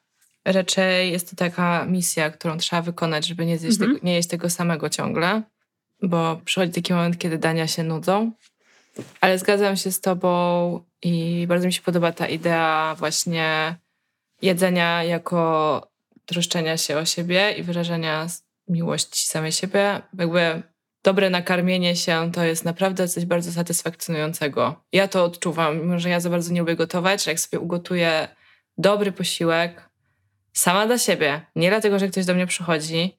Raczej jest to taka misja, którą trzeba wykonać, żeby nie, zjeść mhm. tego, nie jeść tego samego ciągle bo przychodzi taki moment, kiedy dania się nudzą. Ale zgadzam się z Tobą i bardzo mi się podoba ta idea właśnie jedzenia jako troszczenia się o siebie i wyrażenia miłości samej siebie. Jakby dobre nakarmienie się to jest naprawdę coś bardzo satysfakcjonującego. Ja to odczuwam, mimo że ja za bardzo nie lubię gotować, że jak sobie ugotuję dobry posiłek sama dla siebie, nie dlatego, że ktoś do mnie przychodzi,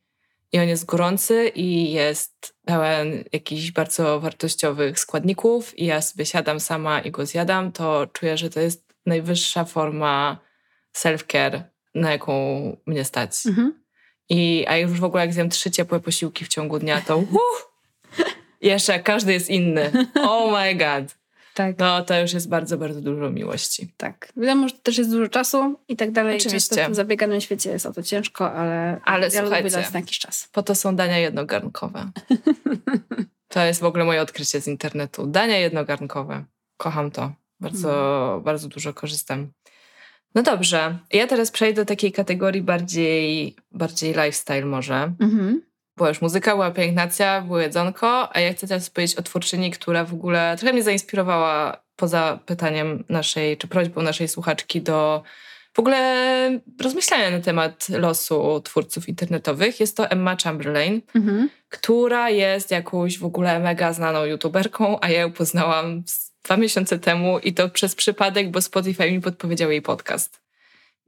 i on jest gorący i jest pełen jakichś bardzo wartościowych składników i ja sobie siadam sama i go zjadam, to czuję, że to jest najwyższa forma self-care, na jaką mnie stać. Mhm. I, a już w ogóle jak zjem trzy ciepłe posiłki w ciągu dnia, to uh, jeszcze każdy jest inny. [laughs] Oh my god. Tak. No to już jest bardzo, bardzo dużo miłości. Tak. Wiadomo, że też jest dużo czasu i tak dalej. Oczywiście. W zabieganym świecie jest o to ciężko, ale, ale ja słuchajcie, lubię na jakiś czas. Po to są dania jednogarnkowe. [laughs] to jest w ogóle moje odkrycie z internetu. Dania jednogarnkowe. Kocham to. Bardzo, hmm. bardzo dużo korzystam. No dobrze. Ja teraz przejdę do takiej kategorii bardziej, bardziej lifestyle może. Mhm była już muzyka, była pielęgnacja, było jedzonko, a ja chcę teraz powiedzieć o twórczyni, która w ogóle trochę mnie zainspirowała poza pytaniem naszej, czy prośbą naszej słuchaczki do w ogóle rozmyślania na temat losu twórców internetowych. Jest to Emma Chamberlain, mhm. która jest jakąś w ogóle mega znaną youtuberką, a ja ją poznałam dwa miesiące temu i to przez przypadek, bo Spotify mi podpowiedział jej podcast.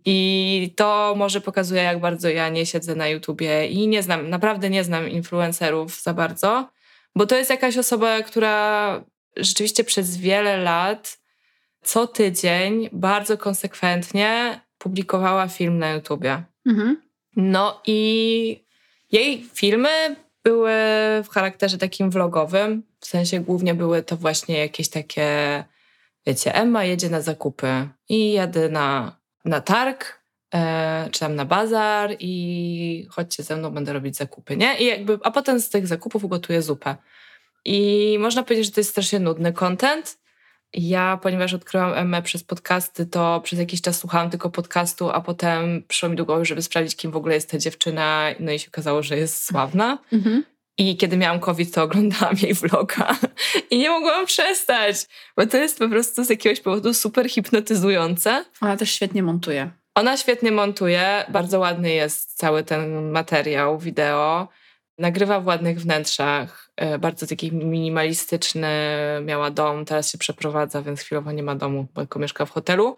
I to może pokazuje, jak bardzo ja nie siedzę na YouTubie i nie znam, naprawdę nie znam influencerów za bardzo, bo to jest jakaś osoba, która rzeczywiście przez wiele lat co tydzień bardzo konsekwentnie publikowała film na YouTubie. Mhm. No i jej filmy były w charakterze takim vlogowym, w sensie głównie były to właśnie jakieś takie, wiecie, Emma jedzie na zakupy i jadę na na targ, e, czy tam na bazar i chodźcie ze mną, będę robić zakupy, nie? I jakby, a potem z tych zakupów ugotuję zupę. I można powiedzieć, że to jest strasznie nudny content. Ja, ponieważ odkryłam Emmę przez podcasty, to przez jakiś czas słuchałam tylko podcastu, a potem przyszło mi do głowy, żeby sprawdzić, kim w ogóle jest ta dziewczyna. No i się okazało, że jest sławna. Mhm. I kiedy miałam COVID, to oglądałam jej vloga i nie mogłam przestać, bo to jest po prostu z jakiegoś powodu super hipnotyzujące. Ona też świetnie montuje. Ona świetnie montuje, bardzo ładny jest cały ten materiał, wideo. Nagrywa w ładnych wnętrzach, e, bardzo taki minimalistyczny, miała dom, teraz się przeprowadza, więc chwilowo nie ma domu, bo tylko mieszka w hotelu,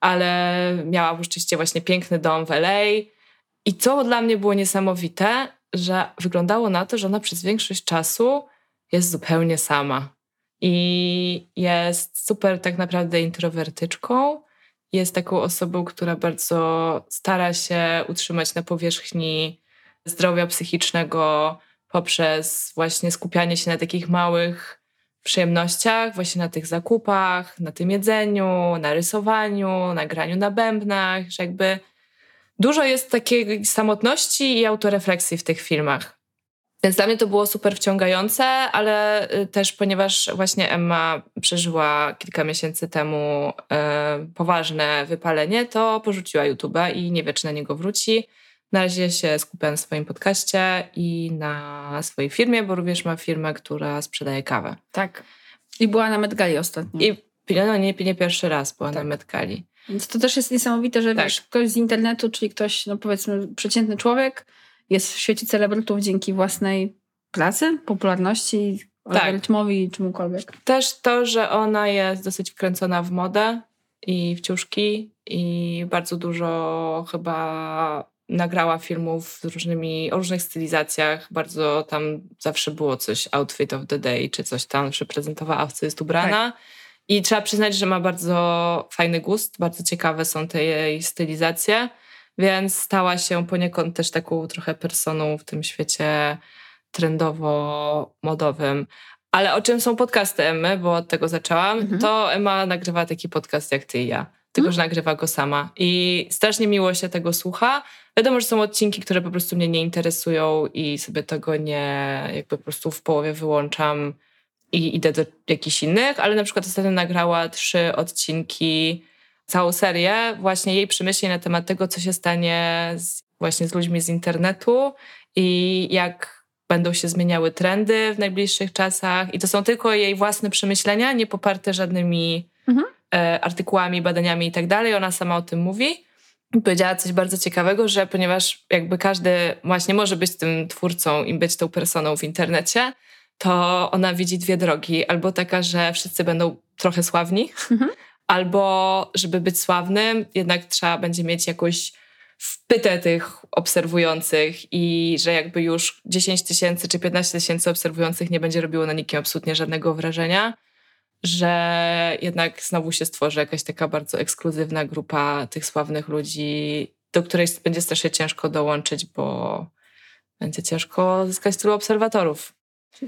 ale miała rzeczywiście właśnie piękny dom w LA. I co dla mnie było niesamowite, że wyglądało na to, że ona przez większość czasu jest zupełnie sama. I jest super tak naprawdę introwertyczką. Jest taką osobą, która bardzo stara się utrzymać na powierzchni zdrowia psychicznego poprzez właśnie skupianie się na takich małych przyjemnościach, właśnie na tych zakupach, na tym jedzeniu, na rysowaniu, na graniu na bębnach, że jakby dużo jest takiej samotności i autorefleksji w tych filmach. Więc dla mnie to było super wciągające, ale y, też ponieważ właśnie Emma przeżyła kilka miesięcy temu e, poważne wypalenie, to porzuciła YouTube'a i nie wie, czy na niego wróci. Na razie się skupiam na swoim podcaście i na swojej firmie, bo również ma firmę, która sprzedaje kawę. Tak. I była na Medgali ostatnio. I no nie, nie pierwszy raz była tak. na Metgali. Więc to też jest niesamowite, że tak. wiesz, ktoś z internetu, czyli ktoś, no powiedzmy, przeciętny człowiek, jest w świecie celebrytów dzięki własnej pracy, popularności, tak. algorytmowi, czemukolwiek. Też to, że ona jest dosyć wkręcona w modę i w ciuszki i bardzo dużo chyba nagrała filmów z różnymi, o różnych stylizacjach. Bardzo tam zawsze było coś outfit of the day, czy coś tam, że prezentowała, w co jest ubrana. Tak. I trzeba przyznać, że ma bardzo fajny gust, bardzo ciekawe są te jej stylizacje, więc stała się poniekąd też taką trochę personą w tym świecie trendowo-modowym. Ale o czym są podcasty Emmy, bo od tego zaczęłam, mhm. to Emma nagrywa taki podcast jak ty i ja. Tylko, mhm. że nagrywa go sama. I strasznie miło się tego słucha. Wiadomo, że są odcinki, które po prostu mnie nie interesują i sobie tego nie, jakby po prostu w połowie wyłączam i idę do jakichś innych, ale na przykład ostatnio nagrała trzy odcinki, całą serię właśnie jej przemyśleń na temat tego, co się stanie z, właśnie z ludźmi z internetu i jak będą się zmieniały trendy w najbliższych czasach. I to są tylko jej własne przemyślenia, nie poparte żadnymi mhm. e, artykułami, badaniami i tak dalej. Ona sama o tym mówi. Powiedziała coś bardzo ciekawego, że ponieważ jakby każdy właśnie może być tym twórcą i być tą personą w internecie, to ona widzi dwie drogi. Albo taka, że wszyscy będą trochę sławni, mhm. albo żeby być sławnym, jednak trzeba będzie mieć jakąś wpytę tych obserwujących i że jakby już 10 tysięcy czy 15 tysięcy obserwujących nie będzie robiło na nikim absolutnie żadnego wrażenia, że jednak znowu się stworzy jakaś taka bardzo ekskluzywna grupa tych sławnych ludzi, do której będzie strasznie ciężko dołączyć, bo będzie ciężko zyskać tylu obserwatorów.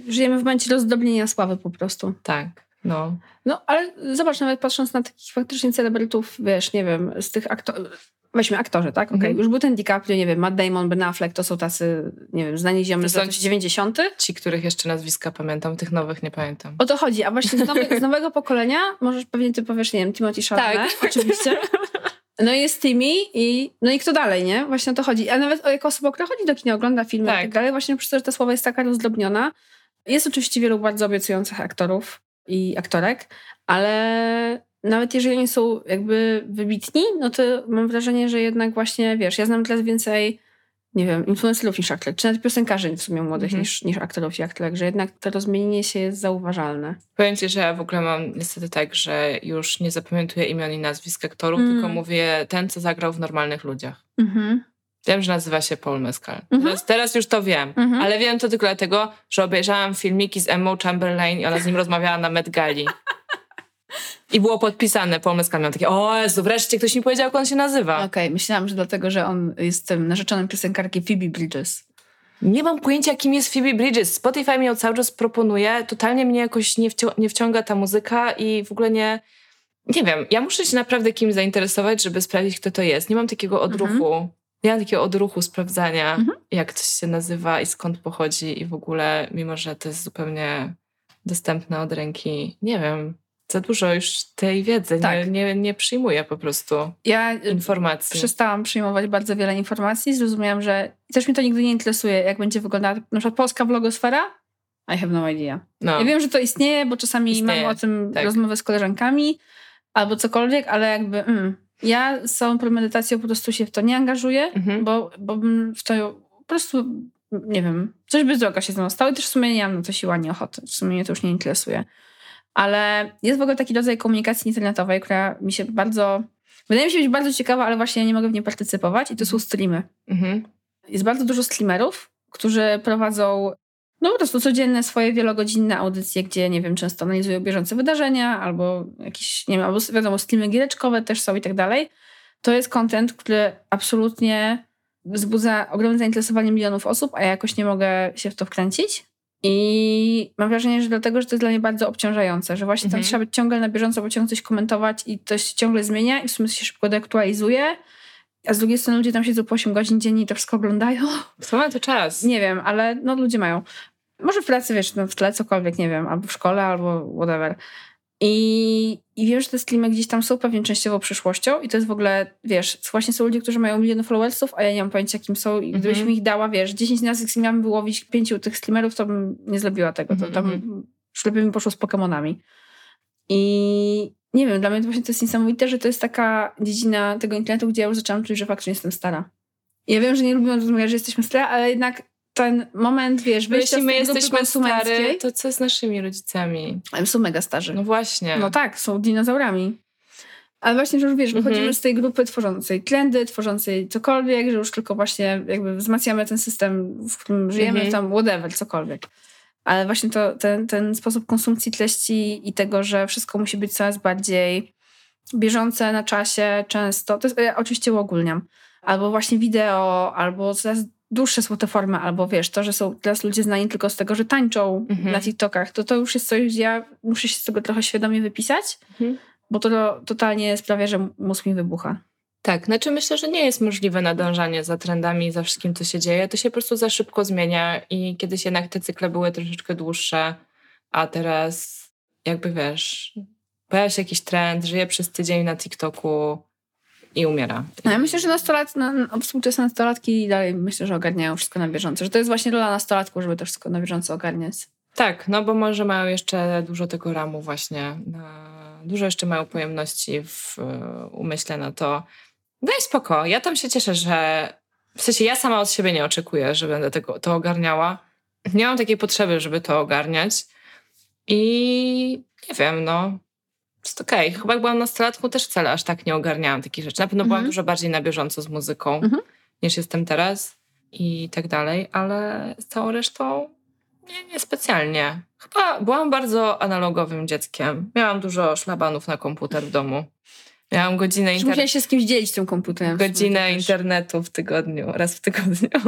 Żyjemy w momencie rozdobnienia sławy po prostu. Tak, no. No, ale zobacz, nawet patrząc na takich faktycznie celebrytów, wiesz, nie wiem, z tych aktorów, weźmy aktorzy, tak? Okay. Mhm. Już był ten DiCaprio, nie wiem, Matt Damon, Ben Affleck, to są tacy, nie wiem, znani ziomy z lat 90. Ci, których jeszcze nazwiska pamiętam, tych nowych nie pamiętam. O to chodzi, a właśnie z, z nowego pokolenia, możesz pewnie ty powiesz, nie wiem, Timothy Chalamet, tak. oczywiście. [laughs] No i jest Timmy i no i kto dalej, nie? Właśnie o to chodzi. A nawet jako osoba, która chodzi do kina, ogląda filmy tak. i tak dalej, właśnie przez to, że ta słowa jest taka rozdrobniona. Jest oczywiście wielu bardzo obiecujących aktorów i aktorek, ale nawet jeżeli oni są jakby wybitni, no to mam wrażenie, że jednak właśnie, wiesz, ja znam teraz więcej, nie wiem, influencerów niż aktorów, czy nawet piosenkarzy w sumie młodych mm-hmm. niż, niż aktorów i aktorek, że jednak to rozmienienie się jest zauważalne. Powiem Ci, że ja w ogóle mam niestety tak, że już nie zapamiętuję imion i nazwisk aktorów, mm. tylko mówię ten, co zagrał w normalnych ludziach. Mm-hmm. Wiem, że nazywa się Paul Mescal. Mm-hmm. Teraz, już to wiem, mm-hmm. ale wiem to tylko dlatego, że obejrzałam filmiki z Emma Chamberlain i ona z nim rozmawiała na Met Gali. I było podpisane, Mescal miał takie, o Jezu, wreszcie ktoś mi powiedział, jak on się nazywa. Okej, okay, myślałam, że dlatego, że on jest tym narzeczonym piosenkarki Phoebe Bridges. Nie mam pojęcia, kim jest Phoebe Bridges. Spotify mi ją cały czas proponuje. Totalnie mnie jakoś nie, nie wciąga ta muzyka i w ogóle nie... Nie wiem, ja muszę się naprawdę kimś zainteresować, żeby sprawdzić, kto to jest. Nie mam takiego odruchu. Mhm. Nie mam takiego odruchu sprawdzania, mhm. jak coś się nazywa i skąd pochodzi i w ogóle, mimo że to jest zupełnie dostępne od ręki, nie wiem za dużo już tej wiedzy. Tak. Nie, nie, nie przyjmuję po prostu ja y, informacji. Przestałam przyjmować bardzo wiele informacji. Zrozumiałam, że też mnie to nigdy nie interesuje, jak będzie wyglądała na przykład polska vlogosfera. I have no idea. No. Ja wiem, że to istnieje, bo czasami istnieje. mam o tym tak. rozmowę z koleżankami albo cokolwiek, ale jakby mm, ja z całą premedytacją po prostu się w to nie angażuję, mhm. bo, bo w to po prostu nie wiem, coś by droga się ze mną stało i też w sumie nie mam na to siła, nie ochoty. W sumie mnie to już nie interesuje. Ale jest w ogóle taki rodzaj komunikacji internetowej, która mi się bardzo. Wydaje mi się być bardzo ciekawa, ale właśnie ja nie mogę w niej partycypować, i to są streamy. Mhm. Jest bardzo dużo streamerów, którzy prowadzą no po prostu codzienne swoje wielogodzinne audycje, gdzie nie wiem, często analizują bieżące wydarzenia, albo jakieś, nie wiem, albo wiadomo, streamy giereczkowe też są i tak dalej. To jest content, który absolutnie wzbudza ogromne zainteresowanie milionów osób, a ja jakoś nie mogę się w to wkręcić. I mam wrażenie, że dlatego, że to jest dla mnie bardzo obciążające, że właśnie mhm. tam trzeba być ciągle na bieżąco, bo ciągle coś komentować i to się ciągle zmienia i w sumie się szybko deaktualizuje. A z drugiej strony ludzie tam siedzą po 8 godzin dziennie i to wszystko oglądają. Co to czas? Nie wiem, ale no ludzie mają. Może w pracy, wiesz, no w tle cokolwiek, nie wiem, albo w szkole, albo whatever. I, I wiem, że te streamy gdzieś tam są pewnie częściowo przyszłością i to jest w ogóle, wiesz, właśnie są ludzie, którzy mają miliony followersów, a ja nie mam pojęcia, kim są i gdybyś mm -hmm. mi ich dała, wiesz, 10 nazwisk i miałabym wyłowić pięciu tych streamerów, to bym nie zrobiła tego. To tam mm -hmm. lepiej mi poszło z Pokemonami. I nie wiem, dla mnie to właśnie to jest niesamowite, że to jest taka dziedzina tego internetu, gdzie ja już zaczęłam czuć, że faktycznie jestem stara. Ja wiem, że nie lubimy rozmawiać, że jesteśmy stare, ale jednak ten moment, wiesz, wyjścia Jeśli my z tej jesteśmy stary, to co z naszymi rodzicami? Ale są mega starzy. No właśnie. No tak, są dinozaurami. Ale właśnie, że już wiesz, wychodzimy Mhm. z tej grupy tworzącej trendy, tworzącej cokolwiek, że już tylko właśnie jakby wzmacniamy ten system, w którym żyjemy, Mhm. tam whatever, cokolwiek. Ale właśnie to, ten, ten sposób konsumpcji treści i tego, że wszystko musi być coraz bardziej bieżące na czasie, często, to jest, ja oczywiście uogólniam, albo właśnie wideo, albo coraz dłuższe są te formy, albo wiesz, to, że są teraz ludzie znani tylko z tego, że tańczą Mhm. na TikTokach, to to już jest coś, gdzie ja muszę się z tego trochę świadomie wypisać, Mhm. bo to totalnie sprawia, że mózg mi wybucha. Tak, znaczy myślę, że nie jest możliwe nadążanie za trendami za wszystkim, co się dzieje. To się po prostu za szybko zmienia i kiedyś jednak te cykle były troszeczkę dłuższe, a teraz jakby wiesz, pojawia się jakiś trend, żyje przez tydzień na TikToku i umiera. No ja myślę, że nastolat, na, współczesne nastolatki dalej myślę, że ogarniają wszystko na bieżąco, że to jest właśnie rola nastolatków, żeby to wszystko na bieżąco ogarniać. Tak, no bo może mają jeszcze dużo tego ramu właśnie, dużo jeszcze mają pojemności w e, umyśle na to. Daj spoko, ja tam się cieszę, że w sensie ja sama od siebie nie oczekuję, że będę tego, to ogarniała. Nie mam takiej potrzeby, żeby to ogarniać i nie wiem, no jest okej. Chyba jak byłam nastolatką też wcale aż tak nie ogarniałam takich rzeczy. Na pewno byłam Mhm. dużo bardziej na bieżąco z muzyką Mhm. niż jestem teraz i tak dalej, ale z całą resztą nie, nie specjalnie. Chyba byłam bardzo analogowym dzieckiem. Miałam dużo szlabanów na komputer w domu. Miałam godzinę, Że inter... musiałeś się z kimś dzielić tym komputerem. godzinę internetu w tygodniu, raz w tygodniu. [laughs]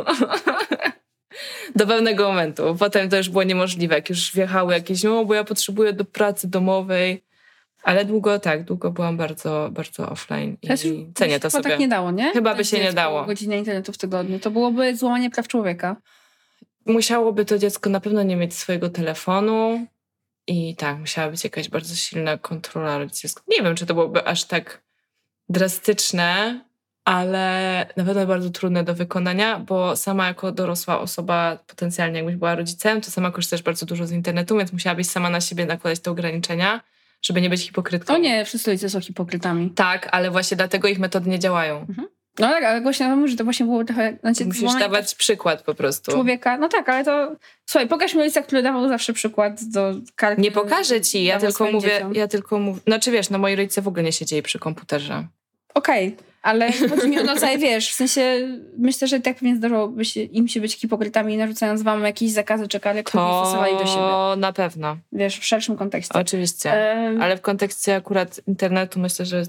Do pewnego momentu. Potem to już było niemożliwe, jak już wjechały jakieś, no bo ja potrzebuję do pracy domowej. Ale długo, tak, długo byłam bardzo, bardzo offline i Teraz cenię to chyba sobie. tak nie dało, nie? Chyba by Tak się nie dało. Godzinę internetu w tygodniu. To byłoby złamanie praw człowieka. musiałoby to dziecko na pewno nie mieć swojego telefonu i tak, musiała być jakaś bardzo silna kontrola rodzicielska. Nie wiem, czy to byłoby aż tak drastyczne, ale na pewno bardzo trudne do wykonania, bo sama jako dorosła osoba, potencjalnie jakbyś była rodzicem, to sama korzystasz bardzo dużo z internetu, więc musiałabyś sama na siebie nakładać te ograniczenia, żeby nie być hipokrytką. O nie, wszyscy rodzice są hipokrytami. Tak, ale właśnie dlatego ich metody nie działają. No tak, ale właśnie ja mówię, że to właśnie było trochę... Znaczy, Musisz złamanie dawać przykład po prostu. człowieka. No tak, ale to... Słuchaj, pokaż mi ojca, który dawał zawsze przykład do karty. Nie pokażę ci, ja tylko mówię, dzieciom. ja tylko mówię, znaczy wiesz, no moi rodzice w ogóle nie siedzieli przy komputerze. Okej, ale chodzi mi o rodzaj, wiesz, w sensie myślę, że tak pewnie zdarzyłoby się im się być hipokrytami, narzucając wam jakieś zakazy czy kary, które nie stosowali do siebie. To na pewno, Wiesz, w szerszym kontekście. oczywiście. Em, Ale w kontekście akurat internetu myślę, że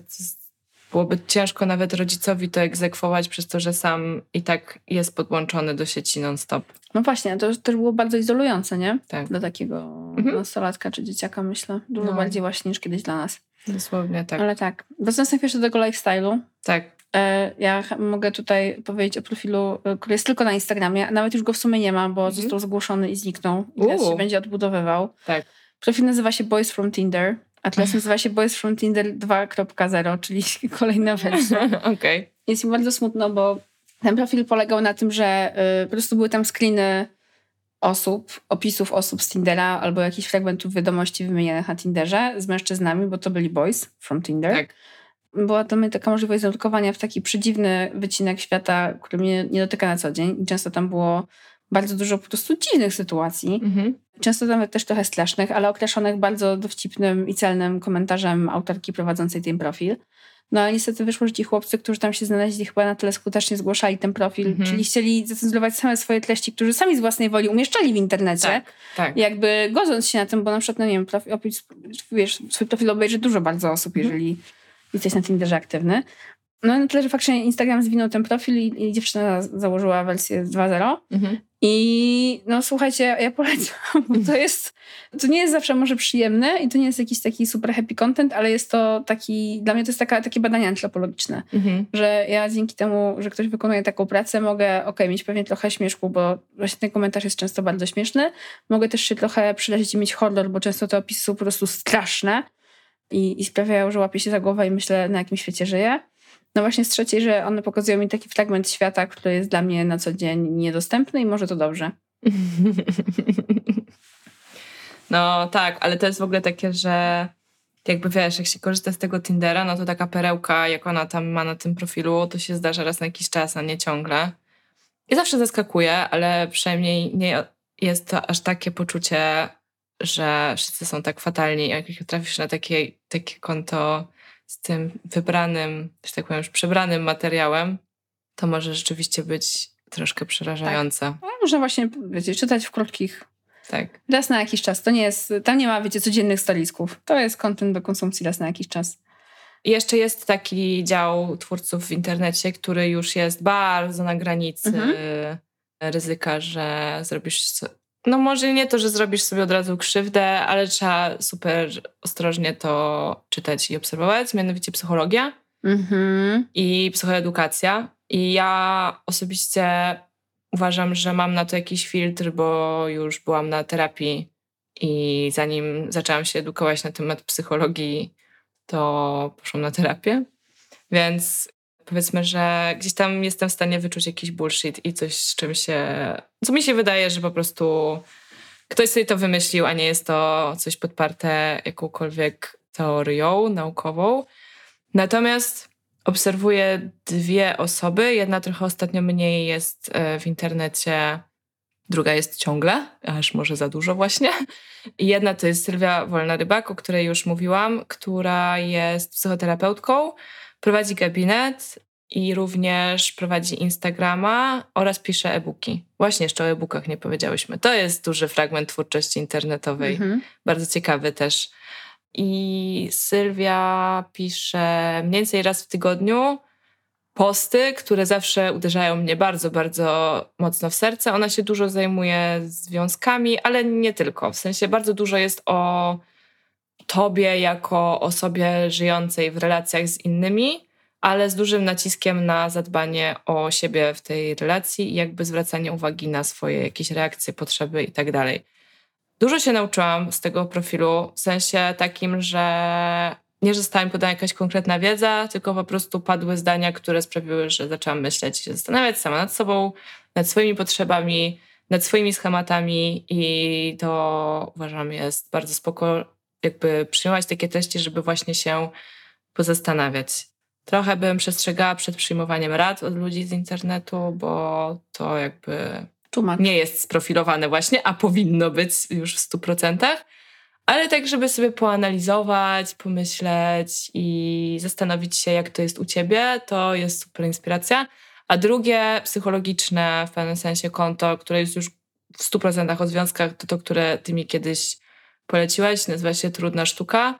byłoby ciężko nawet rodzicowi to egzekwować przez to, że sam i tak jest podłączony do sieci non-stop. No właśnie, to też było bardzo izolujące, nie? Tak, Dla takiego Mhm. nastolatka czy dzieciaka, myślę. Dużo No. bardziej właśnie niż kiedyś dla nas. Dosłownie tak. Ale tak, wracając najpierw do tego lifestyle'u, Tak, e, ja mogę tutaj powiedzieć o profilu, e, który jest tylko na Instagramie, a nawet już go w sumie nie ma, bo Mhm. został zgłoszony i zniknął. I teraz się będzie odbudowywał. tak. Profil nazywa się Boys from Tinder, a teraz nazywa się Boys from Tinder 2.0, czyli [laughs] kolejna wersja. [laughs] Okej. Jest mi bardzo smutno, bo ten profil polegał na tym, że y, po prostu były tam screeny osób, opisów osób z Tindera albo jakichś fragmentów wiadomości wymienionych na Tinderze z mężczyznami, bo to byli boys from Tinder. Tak. Była to mi taka możliwość zanurkowania w taki przedziwny wycinek świata, który mnie nie dotyka na co dzień i często tam było bardzo dużo po prostu dziwnych sytuacji. Mhm. Często nawet też trochę strasznych, ale określonych bardzo dowcipnym i celnym komentarzem autorki prowadzącej ten profil. No ale niestety wyszło, że ci chłopcy, którzy tam się znaleźli, chyba na tyle skutecznie zgłaszali ten profil, Mhm. czyli chcieli zacenzurować same swoje treści, którzy sami z własnej woli umieszczali w internecie. Tak, tak. Jakby godząc się na tym, bo na przykład, no nie wiem, profil, opis, wiesz, swój profil obejrzy dużo bardzo osób, Mhm. jeżeli jesteś na Tinderze aktywny. No na tyle, że faktycznie Instagram zwinął ten profil i, i dziewczyna założyła wersję 2.0. Mhm. I no słuchajcie, ja polecam, bo to jest, to nie jest zawsze może przyjemne i to nie jest jakiś taki super happy content, ale jest to taki, dla mnie to jest taka, takie badanie antropologiczne, Mhm. że ja dzięki temu, że ktoś wykonuje taką pracę, mogę, okej, mieć pewnie trochę śmieszku, bo właśnie ten komentarz jest często bardzo śmieszny, mogę też się trochę przyleźć i mieć horror, bo często te opisy są po prostu straszne i, i sprawiają, że łapię się za głowę i myślę, na jakim świecie żyję. No właśnie z trzeciej, że one pokazują mi taki fragment świata, który jest dla mnie na co dzień niedostępny i może to dobrze. [laughs] No tak, ale to jest w ogóle takie, że jakby wiesz, jak się korzysta z tego Tindera, no to taka perełka, jak ona tam ma na tym profilu, to się zdarza raz na jakiś czas, a nie ciągle. I zawsze zaskakuje, ale przynajmniej nie jest to aż takie poczucie, że wszyscy są tak fatalni. Jak trafisz na takie, takie konto z tym wybranym, że tak powiem, już przebranym materiałem, to może rzeczywiście być troszkę przerażające. Tak. No, można właśnie wiecie, czytać w krótkich tak. Raz na jakiś czas. To nie jest, tam nie ma, wiecie, codziennych stolisków. To jest kontent do konsumpcji raz na jakiś czas. I jeszcze jest taki dział twórców w internecie, który już jest bardzo na granicy mhm. ryzyka, że zrobisz. No, może nie to, że zrobisz sobie od razu krzywdę, ale trzeba super ostrożnie to czytać i obserwować, mianowicie psychologia mhm. i psychoedukacja. I ja osobiście uważam, że mam na to jakiś filtr, bo już byłam na terapii i zanim zaczęłam się edukować na temat psychologii, to poszłam na terapię. Więc powiedzmy, że gdzieś tam jestem w stanie wyczuć jakiś bullshit i coś, z czym się. Co mi się wydaje, że po prostu ktoś sobie to wymyślił, a nie jest to coś podparte jakąkolwiek teorią naukową. Natomiast obserwuję dwie osoby. Jedna trochę ostatnio mniej jest e, w internecie, druga jest ciągle, aż może za dużo właśnie. Jedna to jest Sylwia Wolna-Rybak, o której już mówiłam, która jest psychoterapeutką, prowadzi gabinet i również prowadzi Instagrama oraz pisze e-booki. Właśnie jeszcze o e-bookach nie powiedziałyśmy. To jest duży fragment twórczości internetowej, mhm. bardzo ciekawy też. I Sylwia pisze mniej więcej raz w tygodniu posty, które zawsze uderzają mnie bardzo, bardzo mocno w serce. Ona się dużo zajmuje związkami, ale nie tylko. W sensie bardzo dużo jest o tobie jako osobie żyjącej w relacjach z innymi, ale z dużym naciskiem na zadbanie o siebie w tej relacji i jakby zwracanie uwagi na swoje jakieś reakcje, potrzeby i tak. Dużo się nauczyłam z tego profilu, w sensie takim, że nie została mi podana jakaś konkretna wiedza, tylko po prostu padły zdania, które sprawiły, że zaczęłam myśleć, się zastanawiać sama nad sobą, nad swoimi potrzebami, nad swoimi schematami i to uważam jest bardzo spoko, jakby przyjmować takie treści, żeby właśnie się pozastanawiać. Trochę bym przestrzegała przed przyjmowaniem rad od ludzi z internetu, bo to jakby Tłumacz. nie jest sprofilowane właśnie, a powinno być już w stu procentach. Ale tak, żeby sobie poanalizować, pomyśleć i zastanowić się, jak to jest u ciebie, to jest super inspiracja. A drugie, psychologiczne w pewnym sensie konto, które jest już w stu procentach o związkach, to to, które ty mi kiedyś poleciłaś, nazywa się Trudna Sztuka.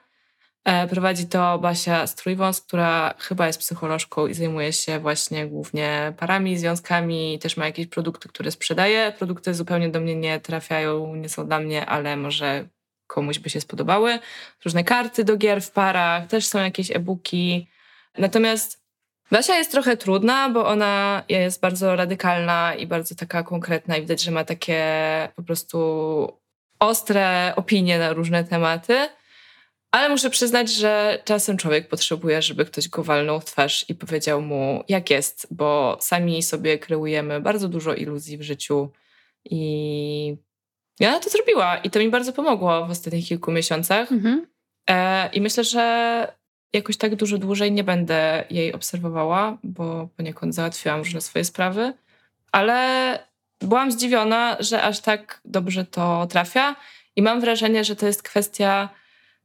E, prowadzi to Basia Strójwąs, która chyba jest psycholożką i zajmuje się właśnie głównie parami, związkami. Też ma jakieś produkty, które sprzedaje. Produkty zupełnie do mnie nie trafiają, nie są dla mnie, ale może komuś by się spodobały. Różne karty do gier w parach, też są jakieś e-booki. Natomiast Basia jest trochę trudna, bo ona jest bardzo radykalna i bardzo taka konkretna i widać, że ma takie po prostu ostre opinie na różne tematy. Ale muszę przyznać, że czasem człowiek potrzebuje, żeby ktoś go walnął w twarz i powiedział mu, jak jest, bo sami sobie kreujemy bardzo dużo iluzji w życiu i ja to zrobiła i to mi bardzo pomogło w ostatnich kilku miesiącach. Mhm. E, I myślę, że jakoś tak dużo dłużej nie będę jej obserwowała, bo poniekąd załatwiłam różne swoje sprawy, ale byłam zdziwiona, że aż tak dobrze to trafia i mam wrażenie, że to jest kwestia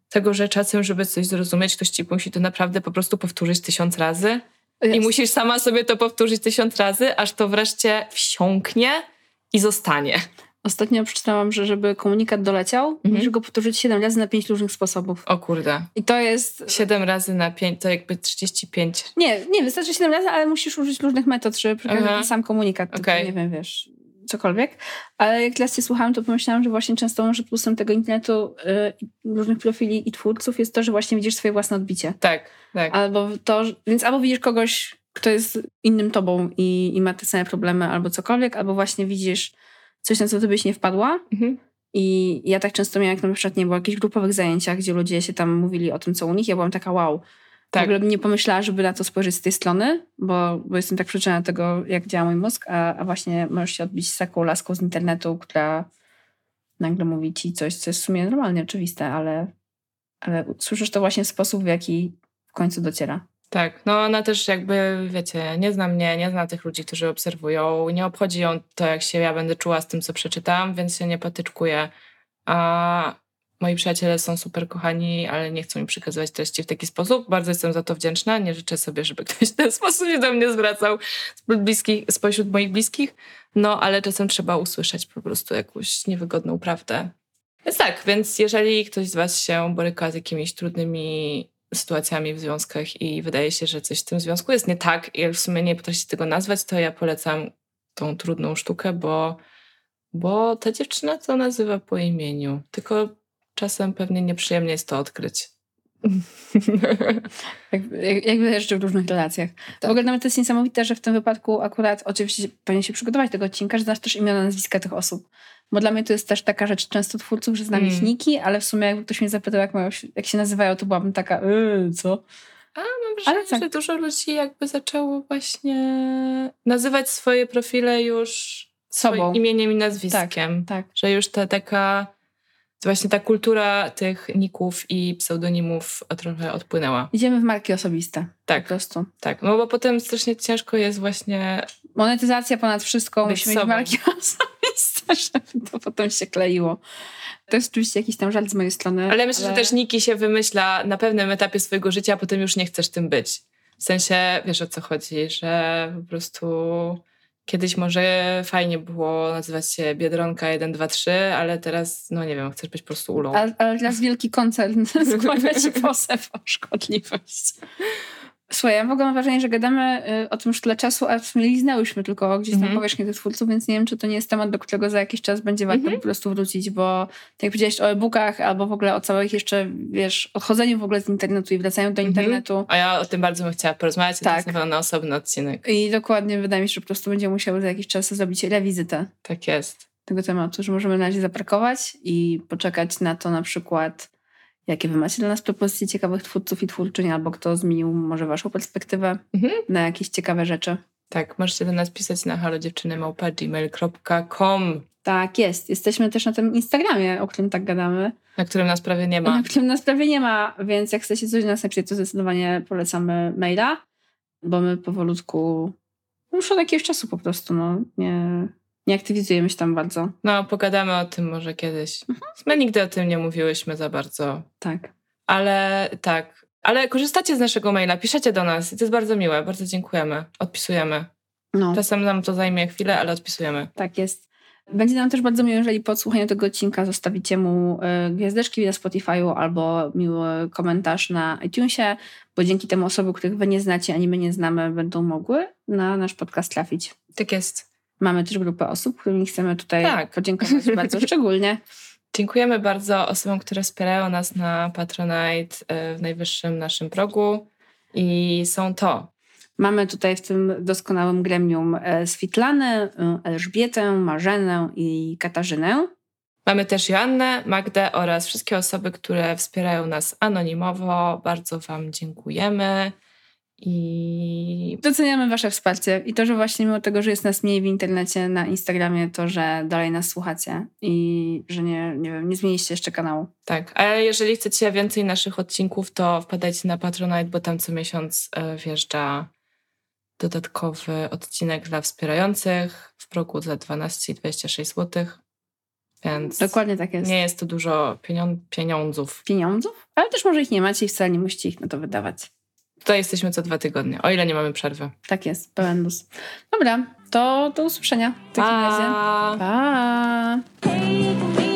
tego, że czasem, żeby coś zrozumieć, ktoś ci musi to naprawdę po prostu powtórzyć tysiąc razy. Jest. I musisz sama sobie to powtórzyć tysiąc razy, aż to wreszcie wsiąknie i zostanie. Ostatnio przeczytałam, że żeby komunikat doleciał, mhm. musisz go powtórzyć 7 razy na 5 różnych sposobów. O kurde. I to jest... 7 razy na 5 to jakby 35. Nie, nie, wystarczy 7 razy, ale musisz użyć różnych metod, żeby przekazać ten sam komunikat. Okay. nie wiem, wiesz, cokolwiek. Ale jak teraz cię słuchałam, to pomyślałam, że właśnie często że plusem tego internetu yy, różnych profili i twórców jest to, że właśnie widzisz swoje własne odbicie. Tak, tak. Albo to, więc albo widzisz kogoś, kto jest innym tobą i, i ma te same problemy albo cokolwiek, albo właśnie widzisz coś, na co ty byś nie wpadła. Mhm. I ja tak często miałam, jak na przykład nie było jakichś grupowych zajęciach, gdzie ludzie się tam mówili o tym, co u nich. Ja byłam taka wow. Tak. W ogóle bym nie pomyślała, żeby na to spojrzeć z tej strony, bo, bo jestem tak przyczynna tego, jak działa mój mózg, a, a właśnie możesz się odbić z taką laską z internetu, która nagle mówi ci coś, co jest w sumie normalnie oczywiste, ale ale słyszysz to właśnie w sposób, w jaki w końcu dociera. Tak, no ona też jakby, wiecie, nie zna mnie, nie zna tych ludzi, którzy obserwują, nie obchodzi ją to, jak się ja będę czuła z tym, co przeczytam, więc się nie patyczkuję. A moi przyjaciele są super kochani, ale nie chcą mi przekazywać treści w taki sposób. Bardzo jestem za to wdzięczna. Nie życzę sobie, żeby [laughs] ktoś w ten sposób się do mnie zwracał spośród, bliskich, spośród moich bliskich. No, ale czasem trzeba usłyszeć po prostu jakąś niewygodną prawdę. Więc tak, więc jeżeli ktoś z Was się boryka z jakimiś trudnymi sytuacjami w związkach i wydaje się, że coś w tym związku jest nie tak i w sumie nie potrafi tego nazwać, to ja polecam tą trudną sztukę, bo, bo ta dziewczyna to nazywa po imieniu. Tylko czasem pewnie nieprzyjemnie jest to odkryć. [laughs] jak, jak, jak jeszcze w różnych relacjach. Tak. W ogóle nawet to jest niesamowite, że w tym wypadku akurat oczywiście powinien się przygotować tego odcinka, że znasz też imiona, nazwiska tych osób. Bo dla mnie to jest też taka rzecz często twórców, że znam mm. ich niki, ale w sumie jakby ktoś mnie zapytał, jak, mają, jak się nazywają, to byłabym taka, yy, co? A mam wrażenie, ale tak. że dużo ludzi jakby zaczęło właśnie nazywać swoje profile już sobą imieniem i nazwiskiem. Tak, tak. Że już ta taka właśnie ta kultura tych ników i pseudonimów trochę odpłynęła. Idziemy w marki osobiste. Tak. Po prostu. Tak, no bo potem strasznie ciężko jest właśnie... Monetyzacja ponad wszystko. Musimy mieć marki [laughs] osobiste, żeby to potem się kleiło. To jest oczywiście jakiś tam żart z mojej strony. Ale myślę, ale... że też niki się wymyśla na pewnym etapie swojego życia, a potem już nie chcesz tym być. W sensie, wiesz o co chodzi, że po prostu Kiedyś może fajnie było nazywać się Biedronka 1, 2, 3, ale teraz, no nie wiem, chcesz być po prostu ulą. Ale, ale teraz wielki koncern [laughs] składa ci [laughs] posew o szkodliwość. Słuchaj, ja w ogóle mam wrażenie, że gadamy y, o tym już tyle czasu, a w sumie liznęłyśmy tylko gdzieś tam mm -hmm. powierzchnię tych twórców, więc nie wiem, czy to nie jest temat, do którego za jakiś czas będzie warto mm -hmm. po prostu wrócić, bo tak jak powiedziałeś o e-bookach albo w ogóle o całych jeszcze, wiesz, odchodzeniu w ogóle z internetu i wracaniu do mm -hmm. internetu. A ja o tym bardzo bym chciała porozmawiać, tak. to jest na osobny odcinek. I dokładnie wydaje mi się, że po prostu będziemy musiały za jakiś czas zrobić rewizytę. Tak jest. Tego tematu, że możemy na razie zaparkować i poczekać na to na przykład Jakie wy macie dla nas propozycje ciekawych twórców i twórczyń, albo kto zmienił może waszą perspektywę mhm. na jakieś ciekawe rzeczy? Tak, możecie do nas pisać na halodziewczynymałpa.gmail.com Tak, jest. Jesteśmy też na tym Instagramie, o którym tak gadamy. Na którym nas prawie nie ma. Na którym nas prawie nie ma, więc jak chcecie coś do nas napisać, to zdecydowanie polecamy maila, bo my powolutku, już od jakiegoś czasu po prostu, no, nie, nie aktywizujemy się tam bardzo. No, pogadamy o tym może kiedyś. Mhm. My nigdy o tym nie mówiłyśmy za bardzo. Tak. Ale tak. Ale korzystacie z naszego maila, piszecie do nas i to jest bardzo miłe. Bardzo dziękujemy. Odpisujemy. No. Czasem nam to zajmie chwilę, ale odpisujemy. Tak jest. Będzie nam też bardzo miło, jeżeli po odsłuchaniu tego odcinka zostawicie mu y, gwiazdeczki na Spotify'u albo miły komentarz na iTunesie, bo dzięki temu osoby, których wy nie znacie, ani my nie znamy, będą mogły na nasz podcast trafić. Tak jest. Mamy też grupę osób, którym chcemy tutaj tak. podziękować [laughs] bardzo szczególnie. Dziękujemy bardzo osobom, które wspierają nas na Patronite e, w najwyższym naszym progu. I są to. Mamy tutaj w tym doskonałym gremium e, Switlanę, e, Elżbietę, Marzenę i Katarzynę. Mamy też Joannę, Magdę oraz wszystkie osoby, które wspierają nas anonimowo. Bardzo Wam dziękujemy. I doceniamy Wasze wsparcie i to, że właśnie mimo tego, że jest nas mniej w internecie, na Instagramie, to, że dalej nas słuchacie i że nie, nie wiem, nie zmieniliście jeszcze kanału. Tak, a jeżeli chcecie więcej naszych odcinków, to wpadajcie na Patronite, bo tam co miesiąc e, wjeżdża dodatkowy odcinek dla wspierających w progu za 12 i 26 zł. Więc Dokładnie tak jest. Nie jest to dużo pieniądzów. Pieniądzów? Ale też może ich nie macie i wcale nie musicie ich na to wydawać. Tutaj jesteśmy co dwa tygodnie, o ile nie mamy przerwy. Tak jest, pełen luz. Dobra, to do usłyszenia w takim pa. razie. Pa!